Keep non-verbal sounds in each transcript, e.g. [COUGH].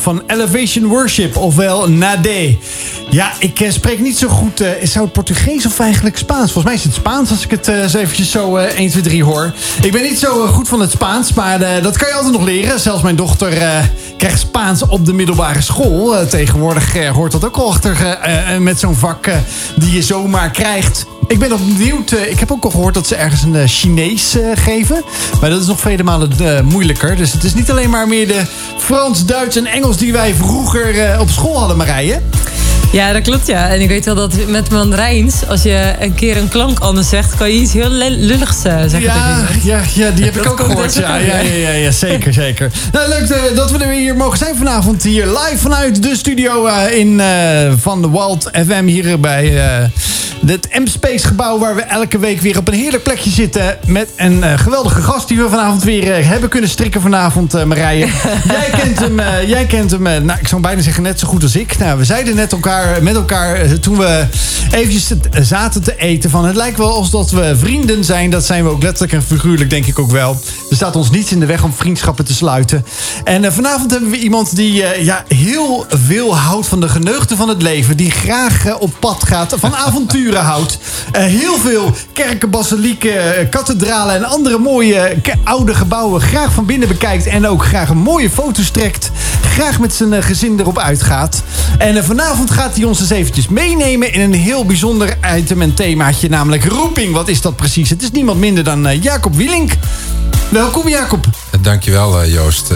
Van Elevation Worship, ofwel Nade. Ja, ik eh, spreek niet zo goed. Uh, zou het Portugees of eigenlijk Spaans? Volgens mij is het Spaans als ik het uh, eventjes zo 1, 2, 3 hoor. Ik ben niet zo goed van het Spaans, maar dat kan je altijd nog leren. Zelfs mijn dochter krijgt Spaans op de middelbare school. tegenwoordig hoort dat ook al achter met zo'n vak die je zomaar krijgt. Ik ben nog benieuwd. ik heb ook al gehoord dat ze ergens een Chinees geven. Maar dat is nog vele malen moeilijker. Dus het is niet alleen maar meer de Frans, Duits en Engels die wij vroeger op school hadden, Marije. Ja, dat klopt ja. En ik weet wel dat met Mandarijns, als je een keer een klank anders zegt, kan je iets heel lulligs zeggen. Ja, ja, ja, die heb ik ook gehoord. Ja, ja, ja, ja, zeker, zeker. Nou, leuk dat we er weer hier mogen zijn vanavond. Hier live vanuit de studio uh, in, van de Walt FM hier bij het M-Space gebouw waar we elke week weer op een heerlijk plekje zitten. Met een geweldige gast die we vanavond weer hebben kunnen strikken vanavond, Marije. [LAUGHS] jij kent hem, jij kent hem nou, ik zou bijna zeggen net zo goed als ik. Nou, we zeiden net elkaar met elkaar eh, toen we eventjes zaten te eten. Van, het lijkt wel alsof we vrienden zijn. Dat zijn we ook letterlijk en figuurlijk, denk ik ook wel. Er staat ons niets in de weg om vriendschappen te sluiten. En uh, vanavond hebben we iemand die uh, ja, heel veel houdt van de geneugten van het leven. Die graag uh, op pad gaat, van [LAUGHS] avonturen houdt. heel veel kerken, basilieken, kathedralen en andere mooie oude gebouwen graag van binnen bekijkt. En ook graag een mooie foto's trekt. Graag met zijn gezin erop uitgaat. En vanavond gaat hij ons eens eventjes meenemen in een heel bijzonder item en themaatje, namelijk roeping. Wat is dat precies? Het is niemand minder dan uh, Jacob Wielink. Welkom Jacob. Dankjewel Joost.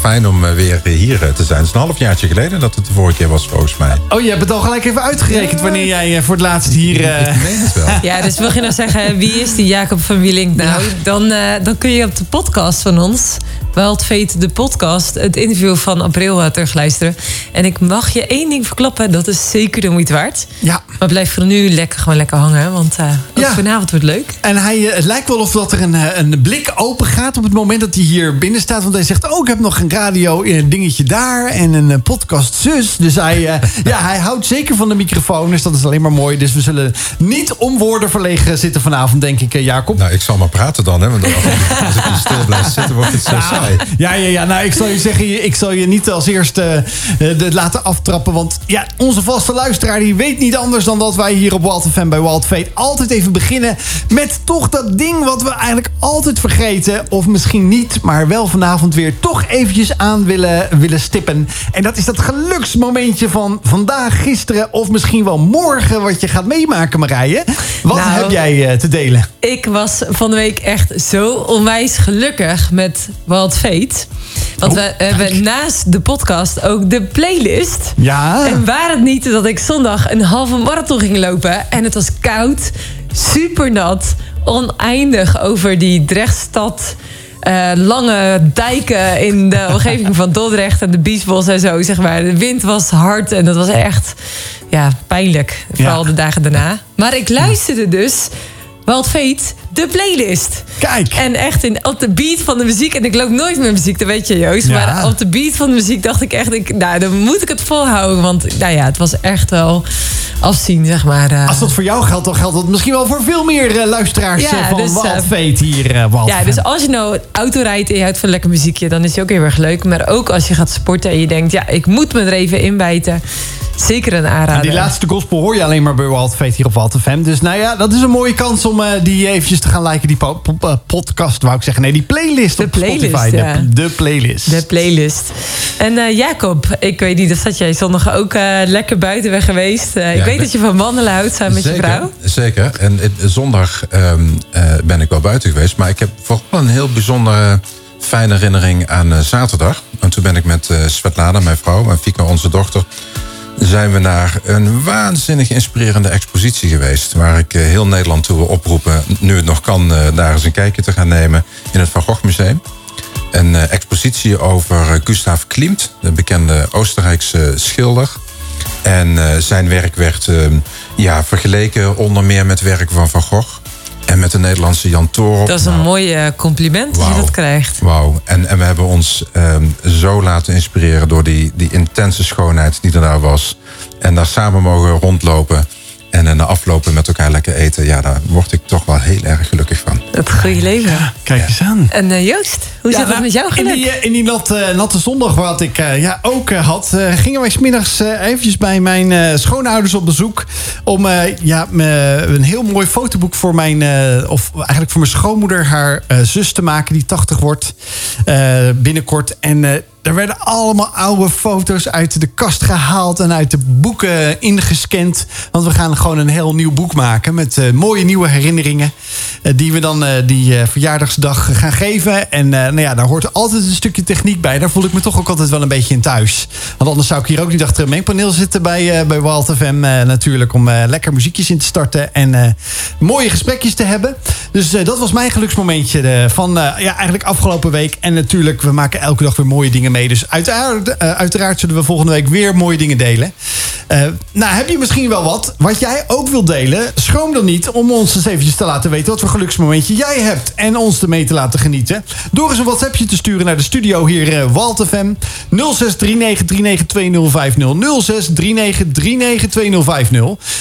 Fijn om weer hier te zijn. Het is een halfjaartje geleden dat het de vorige keer was volgens mij. Oh, je hebt het al gelijk even uitgerekend wanneer jij voor het laatst hier... Het wel. [LAUGHS] Ja, dus wil je nou zeggen, wie is die Jacob van Wielink nou? Dan, dan kun je op de podcast van ons Wild Fate, de podcast, het interview van april terugluisteren. En ik mag je één ding verklappen, dat is zeker de moeite waard. Ja. Maar blijf voor nu lekker gewoon lekker hangen, want uh, ja. vanavond wordt leuk. En hij, eh, het lijkt wel of dat er een, eh, een blik open gaat op het moment dat hij hier binnen staat. Want hij zegt, oh, ik heb nog een radio een dingetje daar en een podcast zus. Dus hij, [LAUGHS] ja, hij houdt zeker van de microfoon, dus dat is alleen maar mooi. Dus we zullen niet om woorden verlegen zitten vanavond, denk ik, Jacob. Nou, ik zal maar praten dan, hè, want als ik, stil blijf zitten, wordt het zo nou, ja, ja, ja. Nou, ik zal je zeggen, ik zal je niet als eerste uh, laten aftrappen. Want ja, onze vaste luisteraar die weet niet anders dan dat wij hier op Wild FM bij Wild Fate altijd even beginnen met toch dat ding wat we eigenlijk altijd vergeten. Of misschien niet, maar wel vanavond weer toch eventjes aan willen, willen stippen. En dat is dat geluksmomentje van vandaag, gisteren of misschien wel morgen wat je gaat meemaken, Marije. Wat nou, heb jij uh, te delen? Ik was van de week echt zo onwijs gelukkig met Wild Fate. Want we hebben naast de podcast ook de playlist. Ja. En waar het niet dat ik zondag een halve marathon ging lopen. En het was koud, super nat, oneindig over die Drechtstad. Uh, lange dijken in de omgeving van [LAUGHS] Dordrecht en de Biesbos en zo, zeg maar. De wind was hard en dat was echt ja, pijnlijk. Vooral de dagen daarna. Maar ik luisterde dus Wild Fate, de playlist. Kijk. En echt in, op de beat van de muziek. En ik loop nooit met muziek, dat weet je Joost. Maar op de beat van de muziek dacht ik echt... Ik, nou, dan moet ik het volhouden. Want nou ja, het was echt wel afzien, zeg maar. Uh. Als dat voor jou geldt, dan geldt dat misschien wel voor veel meer uh, luisteraars ja, uh, van dus, hier. Wild ja, dus als je nou auto rijdt en je houdt van lekker muziekje... dan is het ook heel erg leuk. Maar ook als je gaat sporten en je denkt... ja, ik moet me er even inbijten Zeker een aanrader. En die laatste gospel hoor je alleen maar bij Wild Fate hier op FM. Dus nou ja, dat is een mooie kans om uh, die eventjes te gaan liken. Die po po uh, podcast, wou ik zeggen. Nee, die playlist de op playlist, Spotify. Ja. De, de, playlist. De playlist. En uh, Jacob, ik weet niet, dat zat jij zondag ook lekker buiten weg geweest. Ja, ik weet dat je van wandelen houdt samen met je vrouw. Zeker. En zondag um, ben ik wel buiten geweest. Maar ik heb vooral een heel bijzondere fijne herinnering aan zaterdag. En toen ben ik met Svetlana, mijn vrouw, en Fika, onze dochter zijn we naar een waanzinnig inspirerende expositie geweest. Waar ik eh, heel Nederland toe wil oproepen, nu het nog kan, eh, daar eens een kijkje te gaan nemen in het Van Gogh Museum. Een eh, expositie over Gustav Klimt, de bekende Oostenrijkse schilder. En zijn werk werd ja, vergeleken onder meer met werk van Van Gogh. En met de Nederlandse Jan. Dat is een nou, mooi eh, compliment wow, dat je dat krijgt. Wauw. En, en we hebben ons um, zo laten inspireren door die, die intense schoonheid die er daar was. En daar samen mogen rondlopen. En na aflopen met elkaar lekker eten, ja, daar word ik toch wel heel erg gelukkig van. Het goede leven. Ja, kijk eens aan. En uh, Joost, hoe zit het nou, met jou geluk? In die, in die nat, uh, natte zondag wat ik ja, ook had, gingen wij smiddags eventjes bij mijn schoonouders op bezoek. Om ja, een heel mooi fotoboek voor mijn, of eigenlijk voor mijn schoonmoeder, haar zus te maken die 80 wordt binnenkort. En er werden allemaal oude foto's uit de kast gehaald en uit de boeken ingescand. Want we gaan gewoon een heel nieuw boek maken met uh, mooie nieuwe herinneringen. Uh, die we dan uh, die verjaardagsdag gaan geven. En nou ja, daar hoort altijd een stukje techniek bij. Daar voel ik me toch ook altijd wel een beetje in thuis. Want anders zou ik hier ook niet achter een mengpaneel zitten bij, bij Walt FM. natuurlijk om lekker muziekjes in te starten en mooie gesprekjes te hebben. Dus dat was mijn geluksmomentje van ja, eigenlijk afgelopen week. En natuurlijk, we maken elke dag weer mooie dingen Dus uiteraard, uh, uiteraard zullen we volgende week weer mooie dingen delen. Uh, nou, heb je misschien wel wat wat jij ook wilt delen? Schroom dan niet om ons eens eventjes te laten weten... wat voor geluksmomentje jij hebt en ons ermee te laten genieten. Door eens een WhatsAppje te sturen naar de studio hier uh, Walt FM. 0639392050. 0639392050.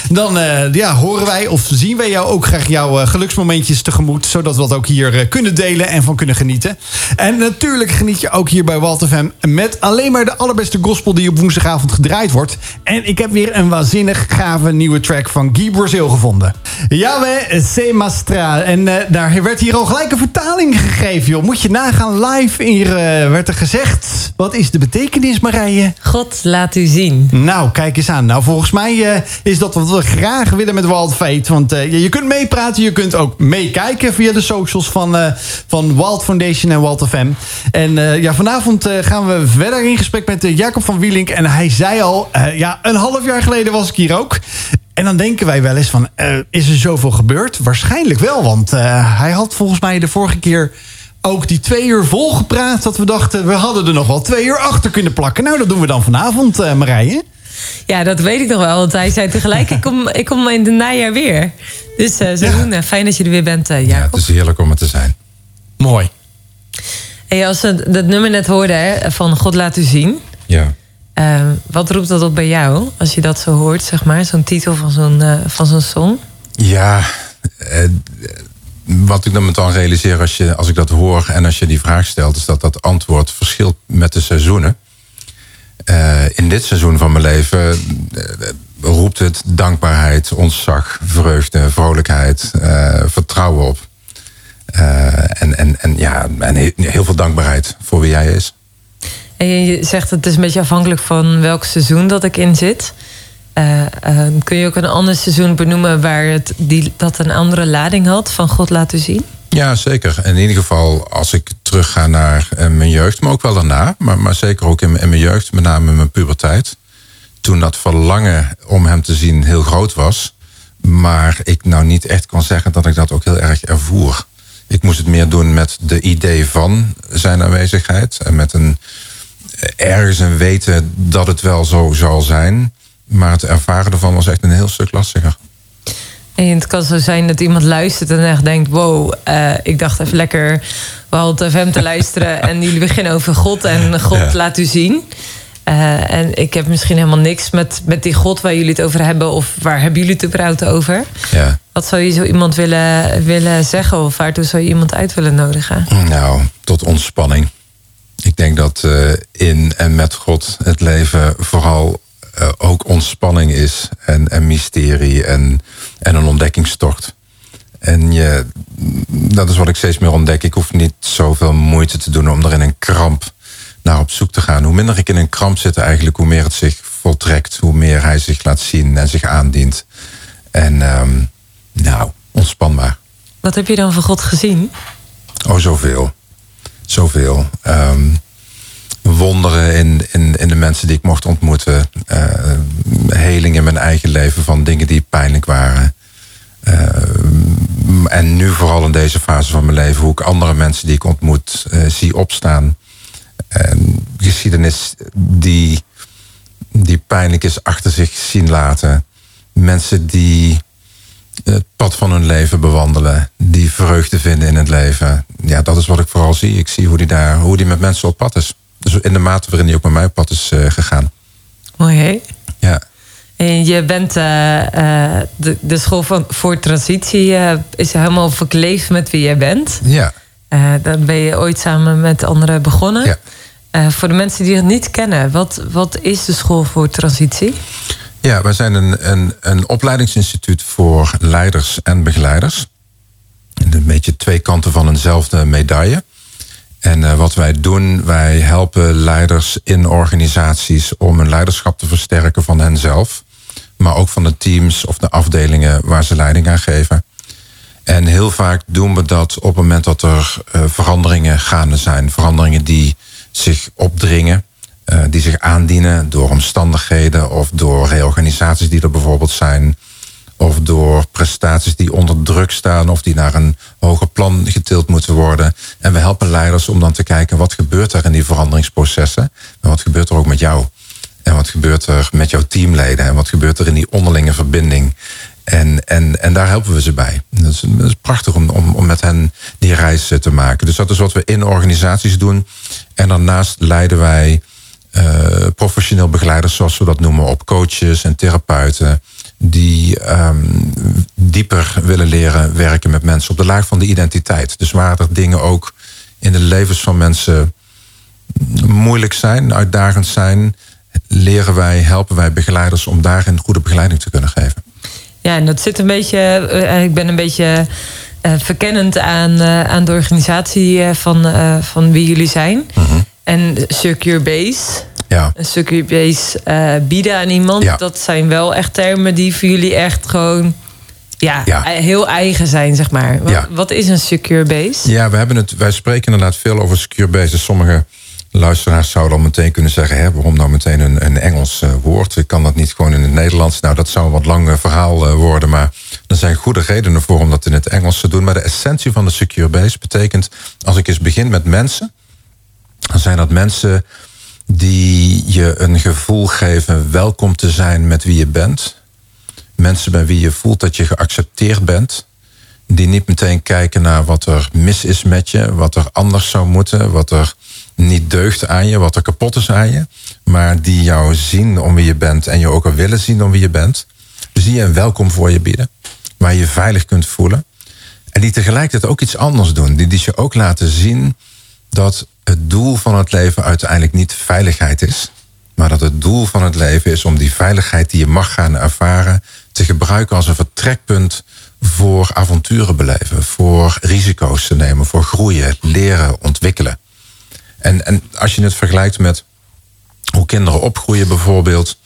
Dan uh, ja, horen wij of zien wij jou ook graag jouw geluksmomentjes tegemoet... zodat we dat ook hier kunnen delen en van kunnen genieten. En natuurlijk geniet je ook hier bij Walt FM met alleen maar de allerbeste gospel die op woensdagavond gedraaid wordt. En ik heb weer een waanzinnig gave nieuwe track van Guy Brazil gevonden. Yahweh Se Mastra. En uh, daar werd hier al gelijk een vertaling gegeven, joh. Moet je nagaan, live hier uh, werd er gezegd. Wat is de betekenis, Marije? God laat u zien. Nou, kijk eens aan. Nou, volgens mij uh, is dat wat we graag willen met Wild Fate. Want je kunt meepraten, je kunt ook meekijken via de socials van, van Wild Foundation en Wild FM. En ja, vanavond gaan we verder in gesprek met uh, Jacob van Wielink. En hij zei al, uh, ja, een half jaar geleden was ik hier ook. En dan denken wij wel eens van, uh, is er zoveel gebeurd? Waarschijnlijk wel, want hij had volgens mij de vorige keer ook die twee uur vol gepraat... dat we dachten, we hadden er nog wel twee uur achter kunnen plakken. Nou, dat doen we dan vanavond, Marije. Ja, dat weet ik nog wel. Want hij zei tegelijk, ik kom, ik kom in het najaar weer. Dus uh, ja. fijn dat je er weer bent, Jacob. Ja, het is heerlijk om er te zijn. Mooi. Hey, als we dat nummer net hoorden hè, van God laat u zien. Ja. Uh, wat roept dat op bij jou als je dat zo hoort, zeg maar? Zo'n titel van zo'n uh, van zo'n song? Ja, uh, wat ik dan me dan realiseer als, je, als ik dat hoor en als je die vraag stelt, is dat dat antwoord verschilt met de seizoenen. in dit seizoen van mijn leven roept het dankbaarheid, ontzag, vreugde, vrolijkheid, vertrouwen op. Uh, en, en, en, ja, en heel veel dankbaarheid voor wie jij is. En je zegt het is een beetje afhankelijk van welk seizoen dat ik in zit. Uh, uh, kun je ook een ander seizoen benoemen waar het die, dat een andere lading had van God laten zien? Ja, zeker. In ieder geval als ik terugga naar mijn jeugd, maar ook wel daarna. Maar, maar zeker ook in, in mijn jeugd, met name in mijn puberteit. Toen dat verlangen om hem te zien heel groot was. Maar ik nou niet echt kon zeggen dat ik dat ook heel erg ervoer. Ik moest het meer doen met de idee van zijn aanwezigheid. En met een ergens een weten dat het wel zo zal zijn. Maar het ervaren ervan was echt een heel stuk lastiger. En het kan zo zijn dat iemand luistert en echt denkt: wow, uh, ik dacht even lekker wel FM te luisteren. [LAUGHS] en jullie beginnen over God en God ja. laat u zien. Uh, en ik heb misschien helemaal niks met, met die God waar jullie het over hebben. Of waar hebben jullie het überhaupt over? Ja. Wat zou je zo iemand willen, willen zeggen? Of waartoe zou je iemand uit willen nodigen? Nou, tot ontspanning. Ik denk dat uh, in en met God het leven vooral uh, ook ontspanning is. En, en mysterie en, en een ontdekkingstocht. En je, dat is wat ik steeds meer ontdek. Ik hoef niet zoveel moeite te doen om er in een kramp naar op zoek te gaan. Hoe minder ik in een kramp zit eigenlijk, hoe meer het zich voltrekt. Hoe meer hij zich laat zien en zich aandient. En um, nou, ontspan maar. Wat heb je dan van God gezien? Oh, zoveel. Zoveel. Um, wonderen in, in, in de mensen die ik mocht ontmoeten. Uh, heling in mijn eigen leven van dingen die pijnlijk waren. Uh, en nu vooral in deze fase van mijn leven, hoe ik andere mensen die ik ontmoet uh, zie opstaan. En geschiedenis die, die pijnlijk is achter zich zien laten. Mensen die het pad van hun leven bewandelen. Die vreugde vinden in het leven. Ja, dat is wat ik vooral zie. Ik zie hoe die, daar, hoe die met mensen op pad is. Dus in de mate waarin die ook met mij op pad is uh, gegaan. Mooi, hè? Ja. En je bent eh, eh, de, de school van, voor transitie eh, is helemaal verkleefd met wie jij bent. Ja, Eh dan ben je ooit samen met anderen begonnen. Ja. Eh, voor de mensen die het niet kennen, wat, wat is de school voor transitie? Ja wij zijn een, een, een opleidingsinstituut voor leiders en begeleiders. Een beetje twee kanten van eenzelfde medaille. En eh, wat wij doen, wij helpen leiders in organisaties om hun leiderschap te versterken van henzelf. Maar ook van de teams of de afdelingen waar ze leiding aan geven. En heel vaak doen we dat op het moment dat er eh, veranderingen gaande zijn. Veranderingen die zich opdringen, eh, die zich aandienen door omstandigheden of door reorganisaties die er bijvoorbeeld zijn. Of door prestaties die onder druk staan of die naar een hoger plan getild moeten worden. En we helpen leiders om dan te kijken wat gebeurt er in die veranderingsprocessen. En wat gebeurt er ook met jou. En wat gebeurt er met jouw teamleden? En wat gebeurt er in die onderlinge verbinding? En, en, en daar helpen we ze bij. Dat is, dat is prachtig om, om, om met hen die reis eh, te maken. Dus dat is wat we in organisaties doen. En daarnaast leiden wij eh, professioneel begeleiders, zoals we dat noemen, op coaches en therapeuten. Die ehm, dieper willen leren werken met mensen op de laag van de identiteit. Dus waar er dingen ook in de levens van mensen moeilijk zijn, uitdagend zijn, leren wij, helpen wij begeleiders om daarin goede begeleiding te kunnen geven. Ja, en dat zit een beetje. eh, ik ben een beetje eh, verkennend aan, aan de organisatie van, van wie jullie zijn. En Secure Base. Ja, Een Secure Base eh, bieden aan iemand. Ja. Dat zijn wel echt termen die voor jullie echt gewoon. Ja, Ja. heel eigen zijn, zeg maar. Wat, Ja. wat is een Secure Base? ja we hebben het, wij spreken inderdaad veel over secure base. Sommige luisteraars zouden al meteen kunnen zeggen... Hè, waarom nou meteen een, een Engels eh, woord? Ik kan dat niet gewoon in het Nederlands? Nou, dat zou een wat lang verhaal eh, worden... maar er zijn goede redenen voor om dat in het Engels te doen. Maar de essentie van de secure base betekent... als ik eens begin met mensen... zijn dat mensen die je een gevoel geven... welkom te zijn met wie je bent... Mensen bij wie je voelt dat je geaccepteerd bent. Die niet meteen kijken naar wat er mis is met je, wat er anders zou moeten, wat er niet deugt aan je, wat er kapot is aan je. Maar die jou zien om wie je bent en je ook al willen zien om wie je bent. Dus die een welkom voor je bieden, waar je je veilig kunt voelen. En die tegelijkertijd ook iets anders doen. Die, die je ook laten zien dat het doel van het leven uiteindelijk niet veiligheid is. Maar dat het doel van het leven is om die veiligheid die je mag gaan ervaren te gebruiken als een vertrekpunt voor avonturen beleven, voor risico's te nemen, voor groeien, leren, ontwikkelen. En, en als je het vergelijkt met hoe kinderen opgroeien bijvoorbeeld.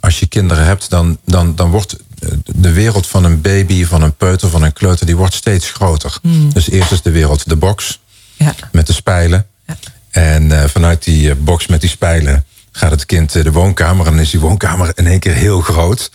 Als je kinderen hebt, dan, dan, dan wordt de wereld van een baby, van een peuter, van een kleuter, die wordt steeds groter. Dus eerst is de wereld de box Ja. met de spijlen. En eh, vanuit die eh, box met die spijlen gaat het kind eh, de woonkamer. En dan is die woonkamer in één keer heel groot.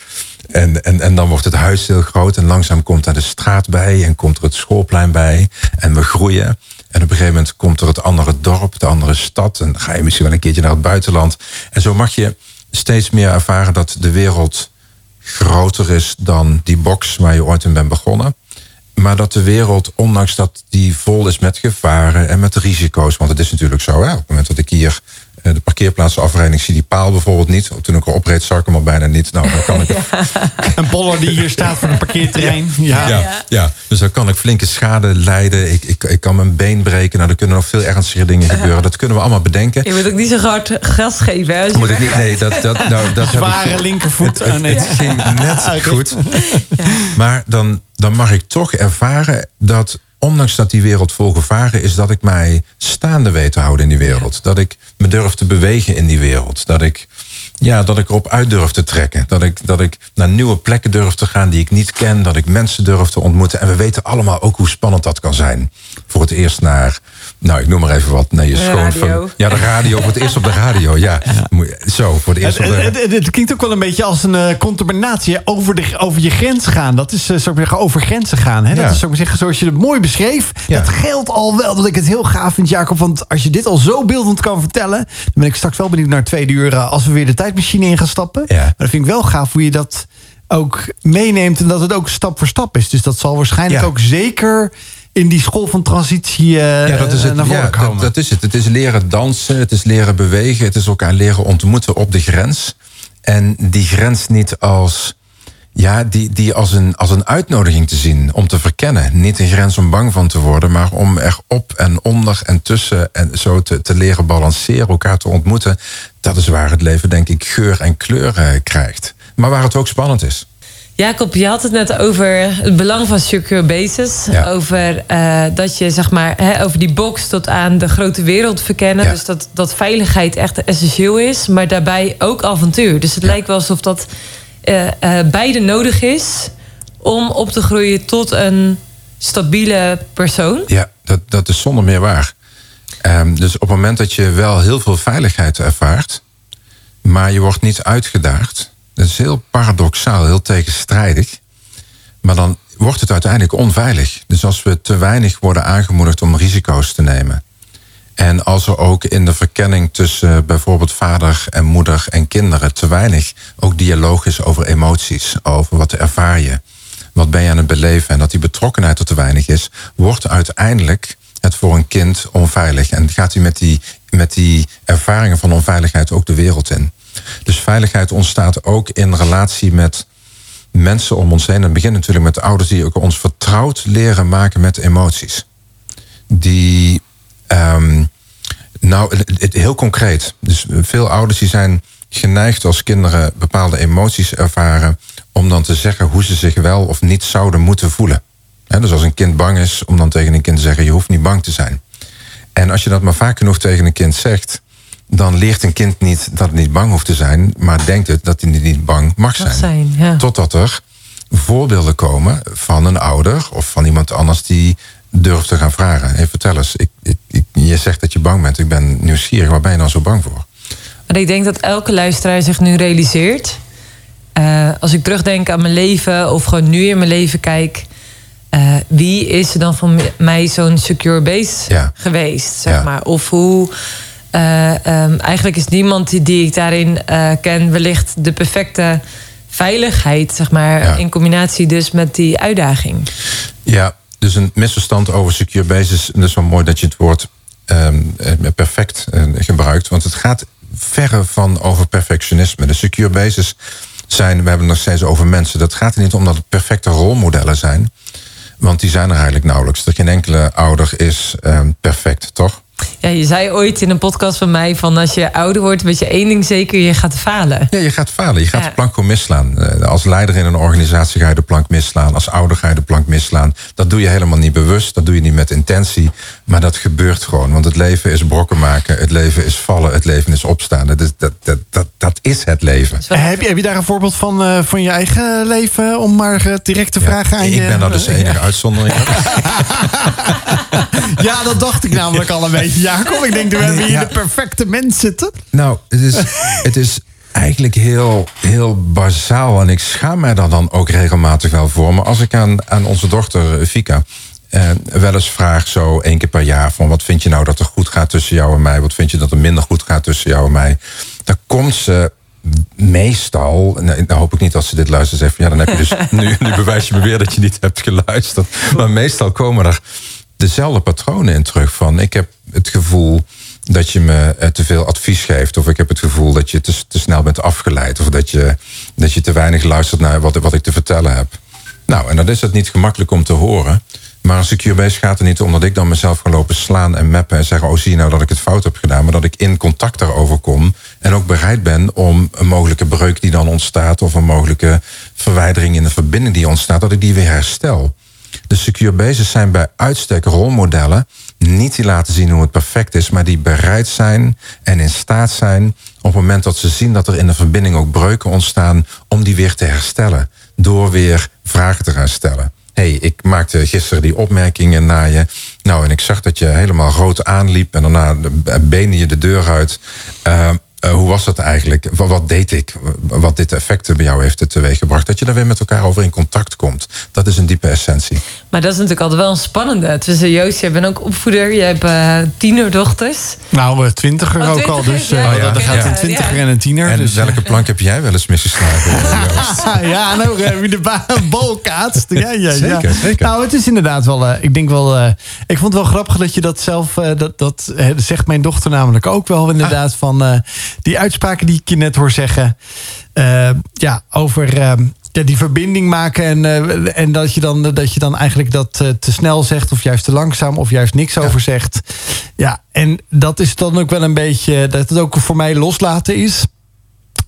En, en, en dan wordt het huis heel groot. En langzaam komt daar de straat bij. En komt er het schoolplein bij. En we groeien. En op een gegeven moment komt er het andere dorp, de andere stad. En ga je misschien wel een keertje naar het buitenland. En zo mag je steeds meer ervaren dat de wereld groter is dan die box waar je ooit in bent begonnen. Maar dat de wereld, ondanks dat die vol is met gevaren en met risico's. Want het is natuurlijk zo, hè, op het moment dat ik hier eh, de parkeerplaats afrijd, ik zie die paal bijvoorbeeld niet. Toen ik erop reed, zag ik hem al bijna niet. Nou, dan kan ik [LAUGHS] Een boller die hier staat voor een parkeerterrein. Ja. ja, ja. dus dan kan ik flinke schade lijden. Ik, ik, ik kan mijn been breken. Nou, er kunnen nog veel ernstige dingen gebeuren. Dat kunnen we allemaal bedenken. Je moet ook niet zo hard gas geven. Hè, Moet ik niet, nee, dat, dat, nou, dat heb ik- Zware linkervoet. Oh, nee. het ging net goed. Maar dan, dan mag ik toch ervaren dat, ondanks dat die wereld vol gevaren is, dat ik mij staande weet te houden in die wereld. Dat ik me durf te bewegen in die wereld. Dat ik, ja, dat ik erop uit durf te trekken. Dat ik, dat ik naar nieuwe plekken durf te gaan die ik niet ken. Dat ik mensen durf te ontmoeten. En we weten allemaal ook hoe spannend dat kan zijn. Voor het eerst naar, nou, ik noem maar even wat, naar je De schoonfam- radio. Ja, de radio. Voor het eerst op de radio. Ja, zo, voor het eerst op de het, het- het klinkt ook wel een beetje als een eh, contaminatie. Over, de, over je grens gaan. Dat is, eh, zou ik zeggen, over grenzen gaan. Hè? Ja. Dat is, zou ik zeggen, zoals je het mooi beschreef. Ja. Dat geldt al wel. Dat ik het heel gaaf vind, Jacob. Want als je dit al zo beeldend kan vertellen... dan ben ik straks wel benieuwd naar tweede uur... eh, als we weer de tijdmachine in gaan stappen. Ja. Maar dat vind ik wel gaaf hoe je dat ook meeneemt... en dat het ook stap voor stap is. Dus dat zal waarschijnlijk Ja. ook zeker... in die school van transitie eh, Ja, dat is het. naar voren Ja, komen. dat, dat is het. Het is leren dansen, het is leren bewegen, het is elkaar leren ontmoeten op de grens. En die grens niet als, ja, die, die als, een, als een uitnodiging te zien om te verkennen. Niet een grens om bang van te worden, maar om er op en onder en tussen en zo te, te leren balanceren, elkaar te ontmoeten. Dat is waar het leven, denk ik, geur en kleur eh, krijgt. Maar waar het ook spannend is. Jacob, je had het net over het belang van secure bases. Ja. Over eh, dat je zeg maar hè, over die box tot aan de grote wereld verkennen. Ja. Dus dat, dat veiligheid echt essentieel is, maar daarbij ook avontuur. Dus het lijkt wel alsof dat beide nodig is om op te groeien tot een stabiele persoon. Ja, dat, dat is zonder meer waar. Ehm, dus op het moment dat je wel heel veel veiligheid ervaart, maar je wordt niet uitgedaagd, dat is heel paradoxaal, heel tegenstrijdig. Maar dan wordt het uiteindelijk onveilig. Dus als we te weinig worden aangemoedigd om risico's te nemen. En als er ook in de verkenning tussen bijvoorbeeld vader en moeder en kinderen te weinig ook dialoog is over emoties, over wat ervaar je, wat ben je aan het beleven en dat die betrokkenheid er te weinig is, wordt uiteindelijk het voor een kind onveilig. En gaat hij met die, met die ervaringen van onveiligheid ook de wereld in. Dus veiligheid ontstaat ook in relatie met mensen om ons heen. En het begint natuurlijk met de ouders die ook ons vertrouwd leren maken met emoties. Die, ehm, nou, het- heel concreet. Dus veel ouders die zijn geneigd als kinderen bepaalde emoties ervaren, om dan te zeggen hoe ze zich wel of niet zouden moeten voelen. Dus als een kind bang is, om dan tegen een kind te zeggen: je hoeft niet bang te zijn. En als je dat maar vaak genoeg tegen een kind zegt, dan leert een kind niet dat het niet bang hoeft te zijn, maar denkt het dat hij niet bang mag zijn. Mag zijn, ja. Totdat er voorbeelden komen van een ouder of van iemand anders die durft te gaan vragen. Hey, vertel eens, ik, ik, ik- je zegt dat je bang bent, ik ben nieuwsgierig, waar ben je dan zo bang voor? Maar ik denk dat elke luisteraar zich nu realiseert. eh, als ik terugdenk aan mijn leven of gewoon nu in mijn leven kijk. eh, wie is er dan van mij zo'n secure base Ja. geweest? Zeg Ja. maar. Of hoe. eh, ehm, eigenlijk is niemand die, die ik daarin ken, wellicht de perfecte veiligheid, zeg maar. Ja. In combinatie dus met die uitdaging. Ja, dus een misverstand over secure bases. En dat is wel mooi dat je het woord ehm, eh, perfect eh, gebruikt. Want het gaat verre van over perfectionisme. De secure bases zijn, we hebben het nog steeds over mensen. Dat gaat er niet om dat het perfecte rolmodellen zijn. Want die zijn er eigenlijk nauwelijks. Er geen enkele ouder is ehm, perfect, toch? Ja, je zei ooit in een podcast van mij van als je ouder wordt, weet je één ding zeker, je gaat falen. Ja, je gaat falen. Je gaat Ja. de plank gewoon misslaan. Eh, Als leider in een organisatie ga je de plank misslaan. Als ouder ga je de plank misslaan. Dat doe je helemaal niet bewust. Dat doe je niet met intentie. Maar dat gebeurt gewoon. Want het leven is brokken maken. Het leven is vallen. Het leven is opstaan. Dat is, dat, dat, dat, dat is het leven. Heb je, heb je daar een voorbeeld van, eh, van je eigen leven? Om maar eh, direct te vragen aan ik je... ben daar dus de enige uitzondering op. [LAUGHS] Ja, dat dacht ik namelijk al een beetje. Jacob, ik denk, we hebben hier Ja. de perfecte mens zitten. Nou, het is, het is eigenlijk heel, heel bazaal. En ik schaam mij daar dan ook regelmatig wel voor. Maar als ik aan, aan onze dochter eh, Eh, wel eens vraag, zo één keer per jaar: van wat vind je nou dat er goed gaat tussen jou en mij? Wat vind je dat er minder goed gaat tussen jou en mij? Dan komt ze meestal, nou, dan hoop ik niet dat ze dit luistert, zegt van ja, dan heb je dus [LAUGHS] nu, nu bewijs je me weer dat je niet hebt geluisterd. Maar meestal komen er dezelfde patronen in terug van ik heb het gevoel dat je me eh, te veel advies geeft. Of ik heb het gevoel dat je te, te snel bent afgeleid. Of dat je, dat je te weinig luistert naar wat, wat ik te vertellen heb. Nou, en dan is het niet gemakkelijk om te horen. Maar een secure base gaat er niet om dat ik dan mezelf ga lopen slaan en mappen en zeggen: Oh, zie je nou dat ik het fout heb gedaan? Maar dat ik in contact daarover kom en ook bereid ben om een mogelijke breuk die dan ontstaat, of een mogelijke verwijdering in de verbinding die ontstaat, dat ik die weer herstel. De secure bases zijn bij uitstek rolmodellen. Niet die laten zien hoe het perfect is, maar die bereid zijn en in staat zijn op het moment dat ze zien dat er in de verbinding ook breuken ontstaan, om die weer te herstellen. Door weer vragen te gaan stellen. Hey, ik maakte gisteren die opmerkingen naar je. Nou, en ik zag dat je helemaal rood aanliep en daarna benen je de deur uit. Uh, uh, hoe was dat eigenlijk? Wat, wat, deed ik? Wat dit effect bij jou heeft teweeggebracht? Dat je daar weer met elkaar over in contact komt. Dat is een diepe essentie. Maar dat is natuurlijk altijd wel een spannende. Tussen Joost, jij bent ook opvoeder. Je hebt uh, tienerdochters. Nou, uh, twintiger oh, ook al. Dus uh, ja, ja, er gaat ja. een twintiger en een tiener. En dus, welke plank heb jij wel eens misgeslagen, [LAUGHS] [LAUGHS] ja, nou, wie de bal kaatst. Ja, ja, zeker, zeker. Nou, het is inderdaad wel... Uh, ik denk wel... Uh, ik vond het wel grappig dat je dat zelf... Uh, dat, dat zegt mijn dochter namelijk ook wel inderdaad. Ah. Van, die uitspraken die ik je net hoor zeggen. eh, ja, over ja, die verbinding maken. En, eh, en dat, je dan, dat je dan eigenlijk dat eh, te snel zegt. Of juist te langzaam. Of juist niks over zegt. Ja, en dat is dan ook wel een beetje. Dat het ook voor mij loslaten is.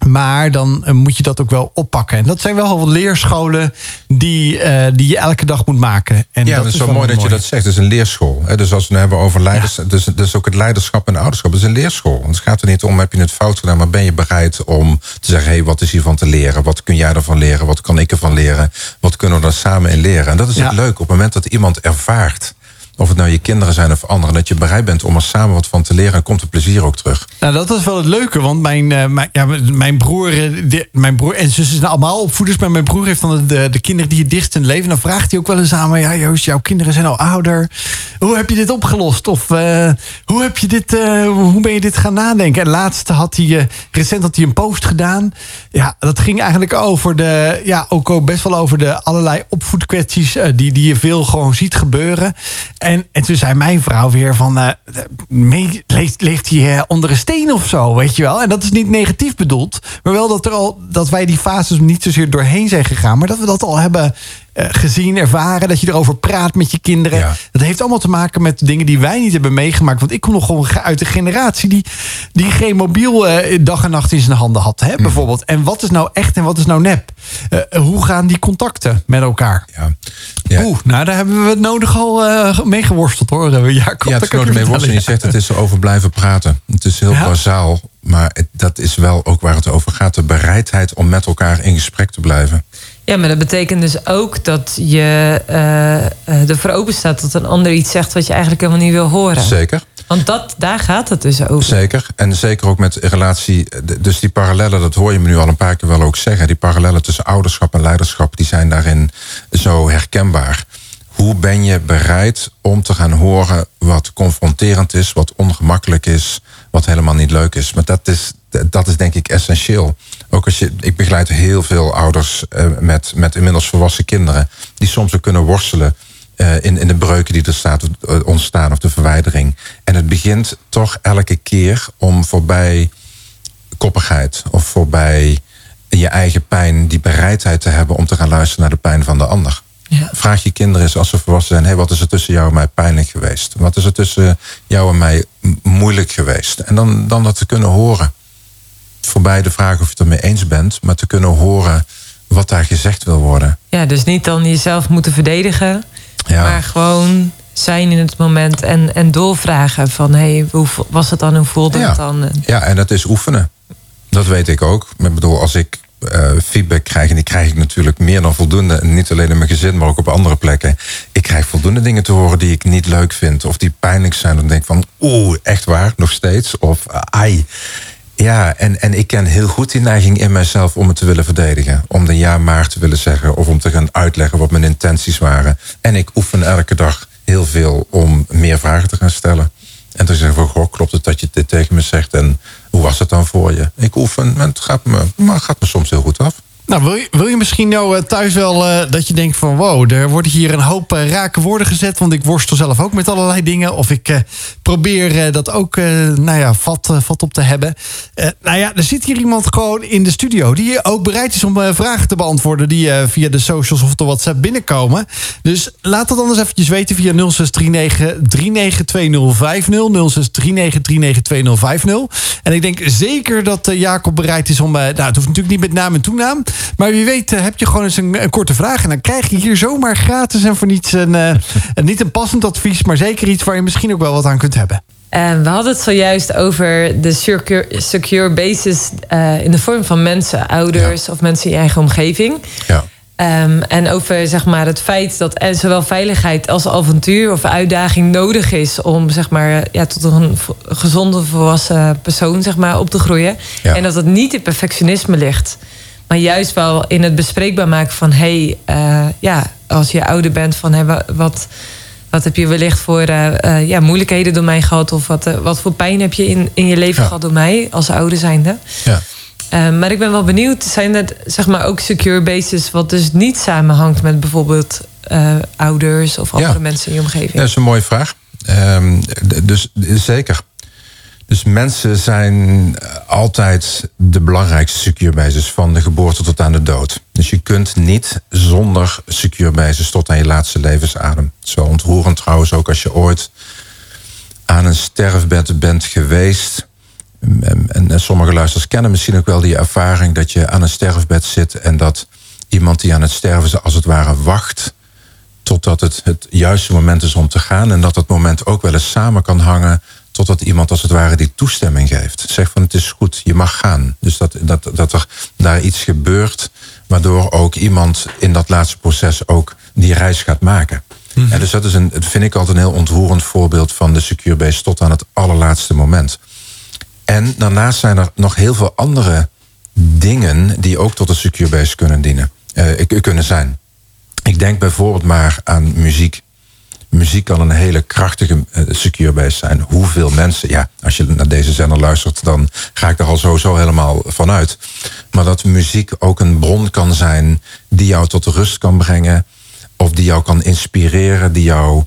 Maar dan eh, moet je dat ook wel oppakken. En dat zijn wel wat leerscholen die, eh, die je elke dag moet maken. En ja, dat is zo mooi dat je dat zegt. Het is een leerschool. Hè? Dus als we het hebben over leiders, dus, dus ook het leiderschap en ouderschap. Het is een leerschool. Want het gaat er niet om, heb je het fout gedaan, maar ben je bereid om te zeggen, hé, hey, wat is hiervan te leren? Wat kun jij ervan leren? Wat kan ik ervan leren? Wat kunnen we daar samen in leren? En dat is Ja. het leuke. Op het moment dat iemand ervaart, of het nou je kinderen zijn of anderen, dat je bereid bent om er samen wat van te leren, en komt het plezier ook terug. Nou, dat is wel het leuke, want mijn, eh, ja, mijn, broer, eh, mijn broer en zus zijn allemaal opvoeders, maar mijn broer heeft dan de, de kinderen die het dichtst in leven. Dan vraagt hij ook wel eens aan Ja, Joost, jouw kinderen zijn al ouder. Hoe heb je dit opgelost? Of eh, hoe, heb je dit, hoe ben je dit gaan nadenken? En laatst had hij, recent had hij een post gedaan. Ja, dat ging eigenlijk over de, ja, ook, best wel over de allerlei opvoedkwesties die, die je veel gewoon ziet gebeuren. En, en toen zei mijn vrouw weer van, eh, leeft, leeft hij eh, onder een steen of zo, weet je wel? En dat is niet negatief bedoeld, maar wel dat, er al, dat wij die fases niet zozeer doorheen zijn gegaan, maar dat we dat al hebben gezien, ervaren, dat je erover praat met je kinderen. Ja. Dat heeft allemaal te maken met dingen die wij niet hebben meegemaakt. Want ik kom nog gewoon uit de generatie die, die geen mobiel eh, dag en nacht in zijn handen had, hè, bijvoorbeeld. En wat is nou echt en wat is nou nep? Eh, hoe gaan die contacten met elkaar? Ja. Ja. Oeh, nou daar hebben we het nodig al eh mee geworsteld hoor, eh, Jacob. Ja, het is je mee worstelen. Je zegt het is erover blijven praten. Het is heel Ja. bazaal, maar het- dat is wel ook waar het over gaat. De bereidheid om met elkaar in gesprek te blijven. Ja, maar dat betekent dus ook dat je eh, ervoor open staat dat een ander iets zegt wat je eigenlijk helemaal niet wil horen. Zeker, Want dat, daar gaat het dus over. zeker. En zeker ook met relatie. Dus die parallellen, dat hoor je me nu al een paar keer wel ook zeggen. Die parallellen tussen ouderschap en leiderschap, die zijn daarin zo herkenbaar. Hoe ben je bereid om te gaan horen wat confronterend is, wat ongemakkelijk is, wat helemaal niet leuk is? Maar dat is, dat is denk ik essentieel. Ook als je, ik begeleid heel veel ouders eh, met, met inmiddels volwassen kinderen, die soms ook kunnen worstelen eh, in, in de breuken die er staat, eh, ontstaan of de verwijdering. En het begint toch elke keer om voorbij koppigheid of voorbij je eigen pijn, die bereidheid te hebben om te gaan luisteren naar de pijn van de ander. Ja. Vraag je kinderen eens als ze volwassen zijn: hey, wat is er tussen jou en mij pijnlijk geweest? Wat is er tussen jou en mij moeilijk geweest? En dan, dan dat te kunnen horen. Voorbij de vraag of je het ermee eens bent, maar te kunnen horen wat daar gezegd wil worden. Ja, dus niet dan jezelf moeten verdedigen, Ja. maar gewoon zijn in het moment en, en doorvragen van hé, hey, hoe was het dan, hoe voelde Ja. het dan? Ja, en dat is oefenen. Dat weet ik ook. Ik bedoel, als ik eh, feedback krijg, en die krijg ik natuurlijk meer dan voldoende, en niet alleen in mijn gezin, maar ook op andere plekken. Ik krijg voldoende dingen te horen die ik niet leuk vind, of die pijnlijk zijn. Dan denk ik van, oeh, echt waar, nog steeds? Of eh, ai. Ja, en, en ik ken heel goed die neiging in mijzelf om het te willen verdedigen. Om de ja maar te willen zeggen, of om te gaan uitleggen wat mijn intenties waren. En ik oefen elke dag heel veel om meer vragen te gaan stellen. En te zeggen van, goh, klopt het dat je dit tegen me zegt? En hoe was het dan voor je? Ik oefen, en het gaat me, maar het gaat me soms heel goed af. Nou, wil je, wil je misschien nou eh, thuis wel eh, dat je denkt van... wow, er worden hier een hoop eh, rake woorden gezet... want ik worstel zelf ook met allerlei dingen... of ik probeer dat ook nou ja, vat, vat op te hebben. Nou ja, er zit hier iemand gewoon in de studio... die ook bereid is om vragen te beantwoorden... die via de socials of de WhatsApp binnenkomen. Dus laat dat anders eventjes weten via 0639 392050... 0639 392050. En ik denk zeker dat Jacob bereid is om... nou, het hoeft natuurlijk niet met naam en toenaam... maar wie weet eh, heb je gewoon eens een, een korte vraag... en dan krijg je hier zomaar gratis en voor niets een, eh, een- niet een passend advies... maar zeker iets waar je misschien ook wel wat aan kunt hebben. En we hadden het zojuist over de secure, secure basis eh, in de vorm van mensen, ouders of mensen in je eigen omgeving. Ja. Ehm, en over zeg maar, het feit dat en zowel veiligheid als avontuur of uitdaging nodig is om zeg maar, ja, tot een gezonde, volwassen persoon zeg maar, op te groeien. Ja. En dat het niet in perfectionisme ligt. Maar juist wel in het bespreekbaar maken van hey, eh, ja, als je ouder bent, van hey, wa- wat, wat heb je wellicht voor eh, eh, ja, moeilijkheden door mij gehad? Of wat, wat voor pijn heb je in, in je leven Ja. gehad door mij als ouder zijnde? Ja. Maar ik ben wel benieuwd, zijn dat zeg maar ook secure bases wat dus niet samenhangt met bijvoorbeeld ouders of andere Ja. mensen in je omgeving? Dat is een mooie vraag. Ehm, dus zeker. Dus mensen zijn altijd de belangrijkste secure basis van de geboorte tot aan de dood. Dus je kunt niet zonder secure basis tot aan je laatste levensadem. Zo ontroerend trouwens ook als je ooit aan een sterfbed bent geweest. En, sommige luisteraars kennen misschien ook wel die ervaring dat je aan een sterfbed zit en dat iemand die aan het sterven is als het ware wacht totdat het het juiste moment is om te gaan en dat dat moment ook wel eens samen kan hangen totdat iemand als het ware die toestemming geeft. Zegt van het is goed, je mag gaan. Dus dat, dat, dat er daar iets gebeurt waardoor ook iemand in dat laatste proces ook die reis gaat maken. En dus dat is een, vind ik altijd een heel ontroerend voorbeeld van de secure base tot aan het allerlaatste moment. En daarnaast zijn er nog heel veel andere dingen die ook tot een secure base kunnen dienen, uh, kunnen zijn. Ik denk bijvoorbeeld maar aan muziek. Muziek kan een hele krachtige uh, secure base zijn. Hoeveel mensen, ja, als je naar deze zender luistert, dan ga ik er al sowieso helemaal vanuit. Maar dat muziek ook een bron kan zijn die jou tot rust kan brengen of die jou kan inspireren, die jou,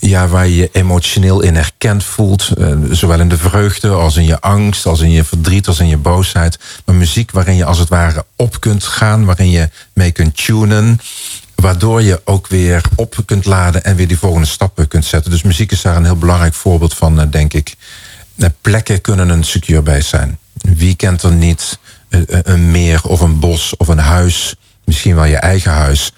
ja, waar je je emotioneel in herkend voelt. Uh, zowel in de vreugde als in je angst, als in je verdriet, als in je boosheid. Maar muziek waarin je als het ware op kunt gaan, waarin je mee kunt tunen. Waardoor je ook weer op kunt laden en weer die volgende stappen kunt zetten. Dus muziek is daar een heel belangrijk voorbeeld van, uh, denk ik. Uh, plekken kunnen een secure base zijn. Wie kent er niet een meer of een bos of een huis? Misschien wel je eigen huis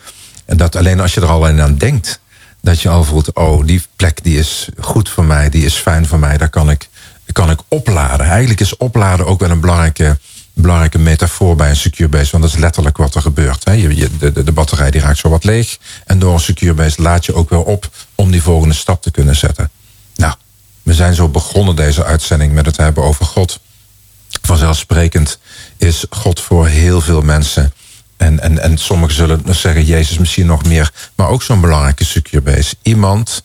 en dat alleen als je er al aan denkt, dat je al voelt, oh, die plek die is goed voor mij, die is fijn voor mij, daar kan ik, kan ik opladen. Eigenlijk is opladen ook wel een belangrijke, belangrijke metafoor bij een secure base, want dat is letterlijk wat er gebeurt. Hè. Je, de, de, batterij die raakt zo wat leeg en door een secure base laat je ook weer op om die volgende stap te kunnen zetten. Nou, we zijn zo begonnen deze uitzending met het hebben over God. Vanzelfsprekend is God voor heel veel mensen en, en, en sommigen zullen zeggen, Jezus misschien nog meer. Maar ook zo'n belangrijke secure base. Iemand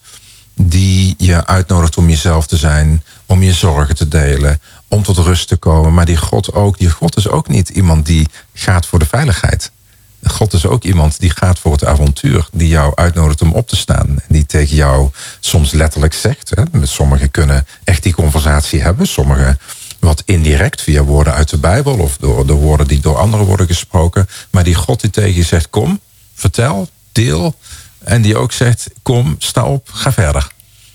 die je uitnodigt om jezelf te zijn. Om je zorgen te delen. Om tot rust te komen. Maar die God ook. Die God is ook niet iemand die gaat voor de veiligheid. God is ook iemand die gaat voor het avontuur. Die jou uitnodigt om op te staan. En die tegen jou soms letterlijk zegt. Hè. Sommigen kunnen echt die conversatie hebben. Sommigen wat indirect via woorden uit de Bijbel of door de woorden die door anderen worden gesproken. Maar die God die tegen je zegt: kom, vertel, deel. En die ook zegt: kom, sta op, ga verder.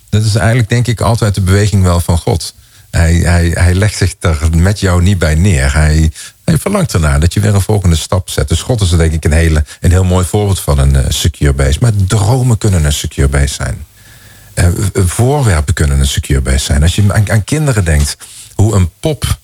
Dat is eigenlijk, denk ik, altijd de beweging wel van God. Hij, hij, hij legt zich er met jou niet bij neer. Hij, hij verlangt ernaar dat je weer een volgende stap zet. God is er denk ik een, hele, een heel mooi voorbeeld van een uh, secure base. Maar dromen kunnen een secure base zijn. Uh, voorwerpen kunnen een secure base zijn. Als je aan, aan kinderen denkt, hoe een pop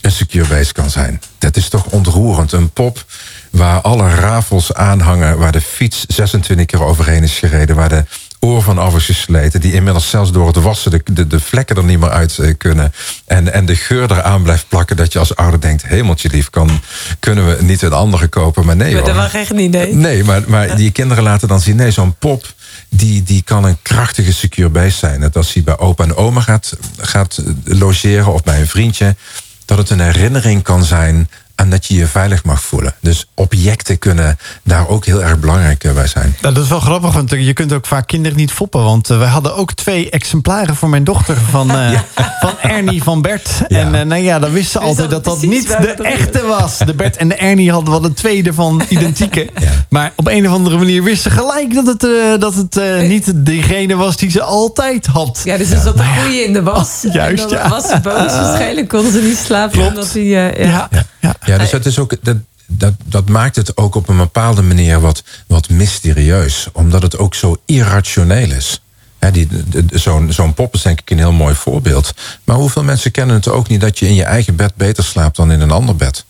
een secure base kan zijn. Dat is toch ontroerend. Een pop waar alle rafels aanhangen, waar de fiets 26 keer overheen is gereden, waar de oor van af is gesleten, die inmiddels zelfs door het wassen de, de, de vlekken er niet meer uit eh, kunnen. En, en de geur eraan blijft plakken, dat je als ouder denkt, hemeltje lief, kan, kunnen we niet een andere kopen. Maar nee. Maar dat mag echt niet, nee. Nee, maar, maar die kinderen laten dan zien, nee, zo'n pop die, die kan een krachtige secure base zijn. Dat als hij bij opa en oma gaat, gaat logeren of bij een vriendje, dat het een herinnering kan zijn en dat je je veilig mag voelen. Dus objecten kunnen daar ook heel erg belangrijk eh, bij zijn. Nou, dat is wel grappig, want je kunt ook vaak kinderen niet foppen. Want uh, wij hadden ook twee exemplaren voor mijn dochter van, [LAUGHS] uh, van Ernie van Bert. Ja. En uh, nou ja, dan wisten ze altijd dat dat niet de echte was. De Bert en de Ernie hadden wel een tweede van [LAUGHS] identieke. Ja. Maar op een of andere manier wisten ze gelijk dat het, dat het niet degene was die ze altijd had. Ja, dus er zat een goeie in de was. Oh, [LAUGHS] juist, ja. was ze boos. Waarschijnlijk konden ze niet slapen omdat hij... ja. Ja. Ja, dus dat, is ook, dat, dat, dat maakt het ook op een bepaalde manier wat, wat mysterieus. Omdat het ook zo irrationeel is. Zo'n zo'n pop is denk ik een heel mooi voorbeeld. Maar hoeveel mensen kennen het ook niet dat je in je eigen bed beter slaapt dan in een ander bed?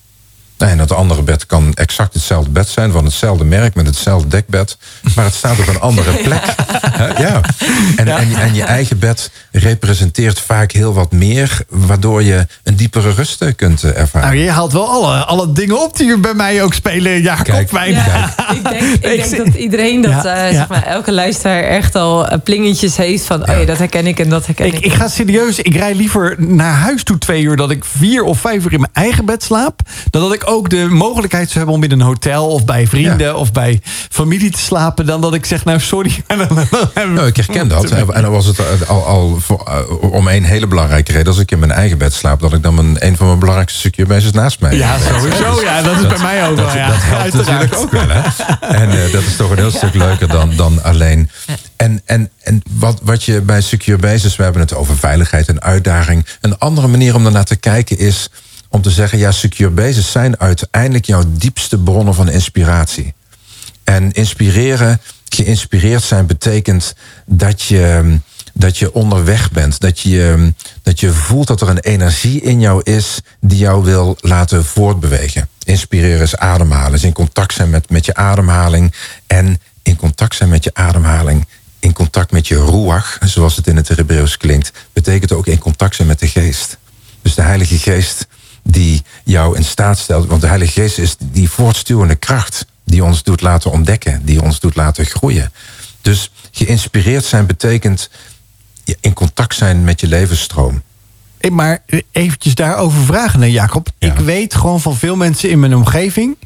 En dat andere bed kan exact hetzelfde bed zijn, van hetzelfde merk, met hetzelfde dekbed. Maar het staat op een andere plek. [LAUGHS] ja. En, En, en, je eigen bed representeert vaak heel wat meer, waardoor je een diepere rust kunt eh, ervaren. Nou, je haalt wel alle, alle dingen op die bij mij ook spelen, Ja, kijk, ja, ik denk, ik [LAUGHS] denk dat iedereen, dat, uh, zeg maar, elke luisteraar echt al eh, plingetjes heeft van, oh ja, dat herken ik en dat herken ik. Ik, ik ga serieus, ik rij liever naar huis toe twee uur, dat ik vier of vijf uur in mijn eigen bed slaap, dan dat ik ook de mogelijkheid zou hebben om in een hotel of bij vrienden of bij familie te slapen, dan dat ik zeg, nou sorry. [LAUGHS] nou, ik herken dat. [LAUGHS] En dan was het al, al voor, uh, om een hele belangrijke reden. Als ik in mijn eigen bed slaap, dat ik dan mijn, een van mijn belangrijkste secure naast mij. Ja, sowieso. Ja, dat is bij mij ook dat, wel. Ja. Dat helpt natuurlijk ook wel. Hè? En uh, dat is toch een heel stuk leuker dan, dan alleen. En, en, en wat, wat je bij Secure Basis, we hebben het over veiligheid en uitdaging. Een andere manier om daarnaar te kijken is om te zeggen: ja, Secure Basis zijn uiteindelijk jouw diepste bronnen van inspiratie. En inspireren, geïnspireerd zijn, betekent dat je, dat je onderweg bent. Dat je, dat je voelt dat er een energie in jou is die jou wil laten voortbewegen. Inspireren is ademhalen, is in contact zijn met, met je ademhaling. En in contact zijn met je ademhaling in contact met je ruach, zoals het in het Hebreeuws klinkt, betekent ook in contact zijn met de geest. Dus de Heilige Geest die jou in staat stelt, want de Heilige Geest is die voortstuwende kracht die ons doet laten ontdekken, die ons doet laten groeien. Dus geïnspireerd zijn betekent in contact zijn met je levensstroom. Maar eventjes daarover vragen, Jacob. Ja. Ik weet gewoon van veel mensen in mijn omgeving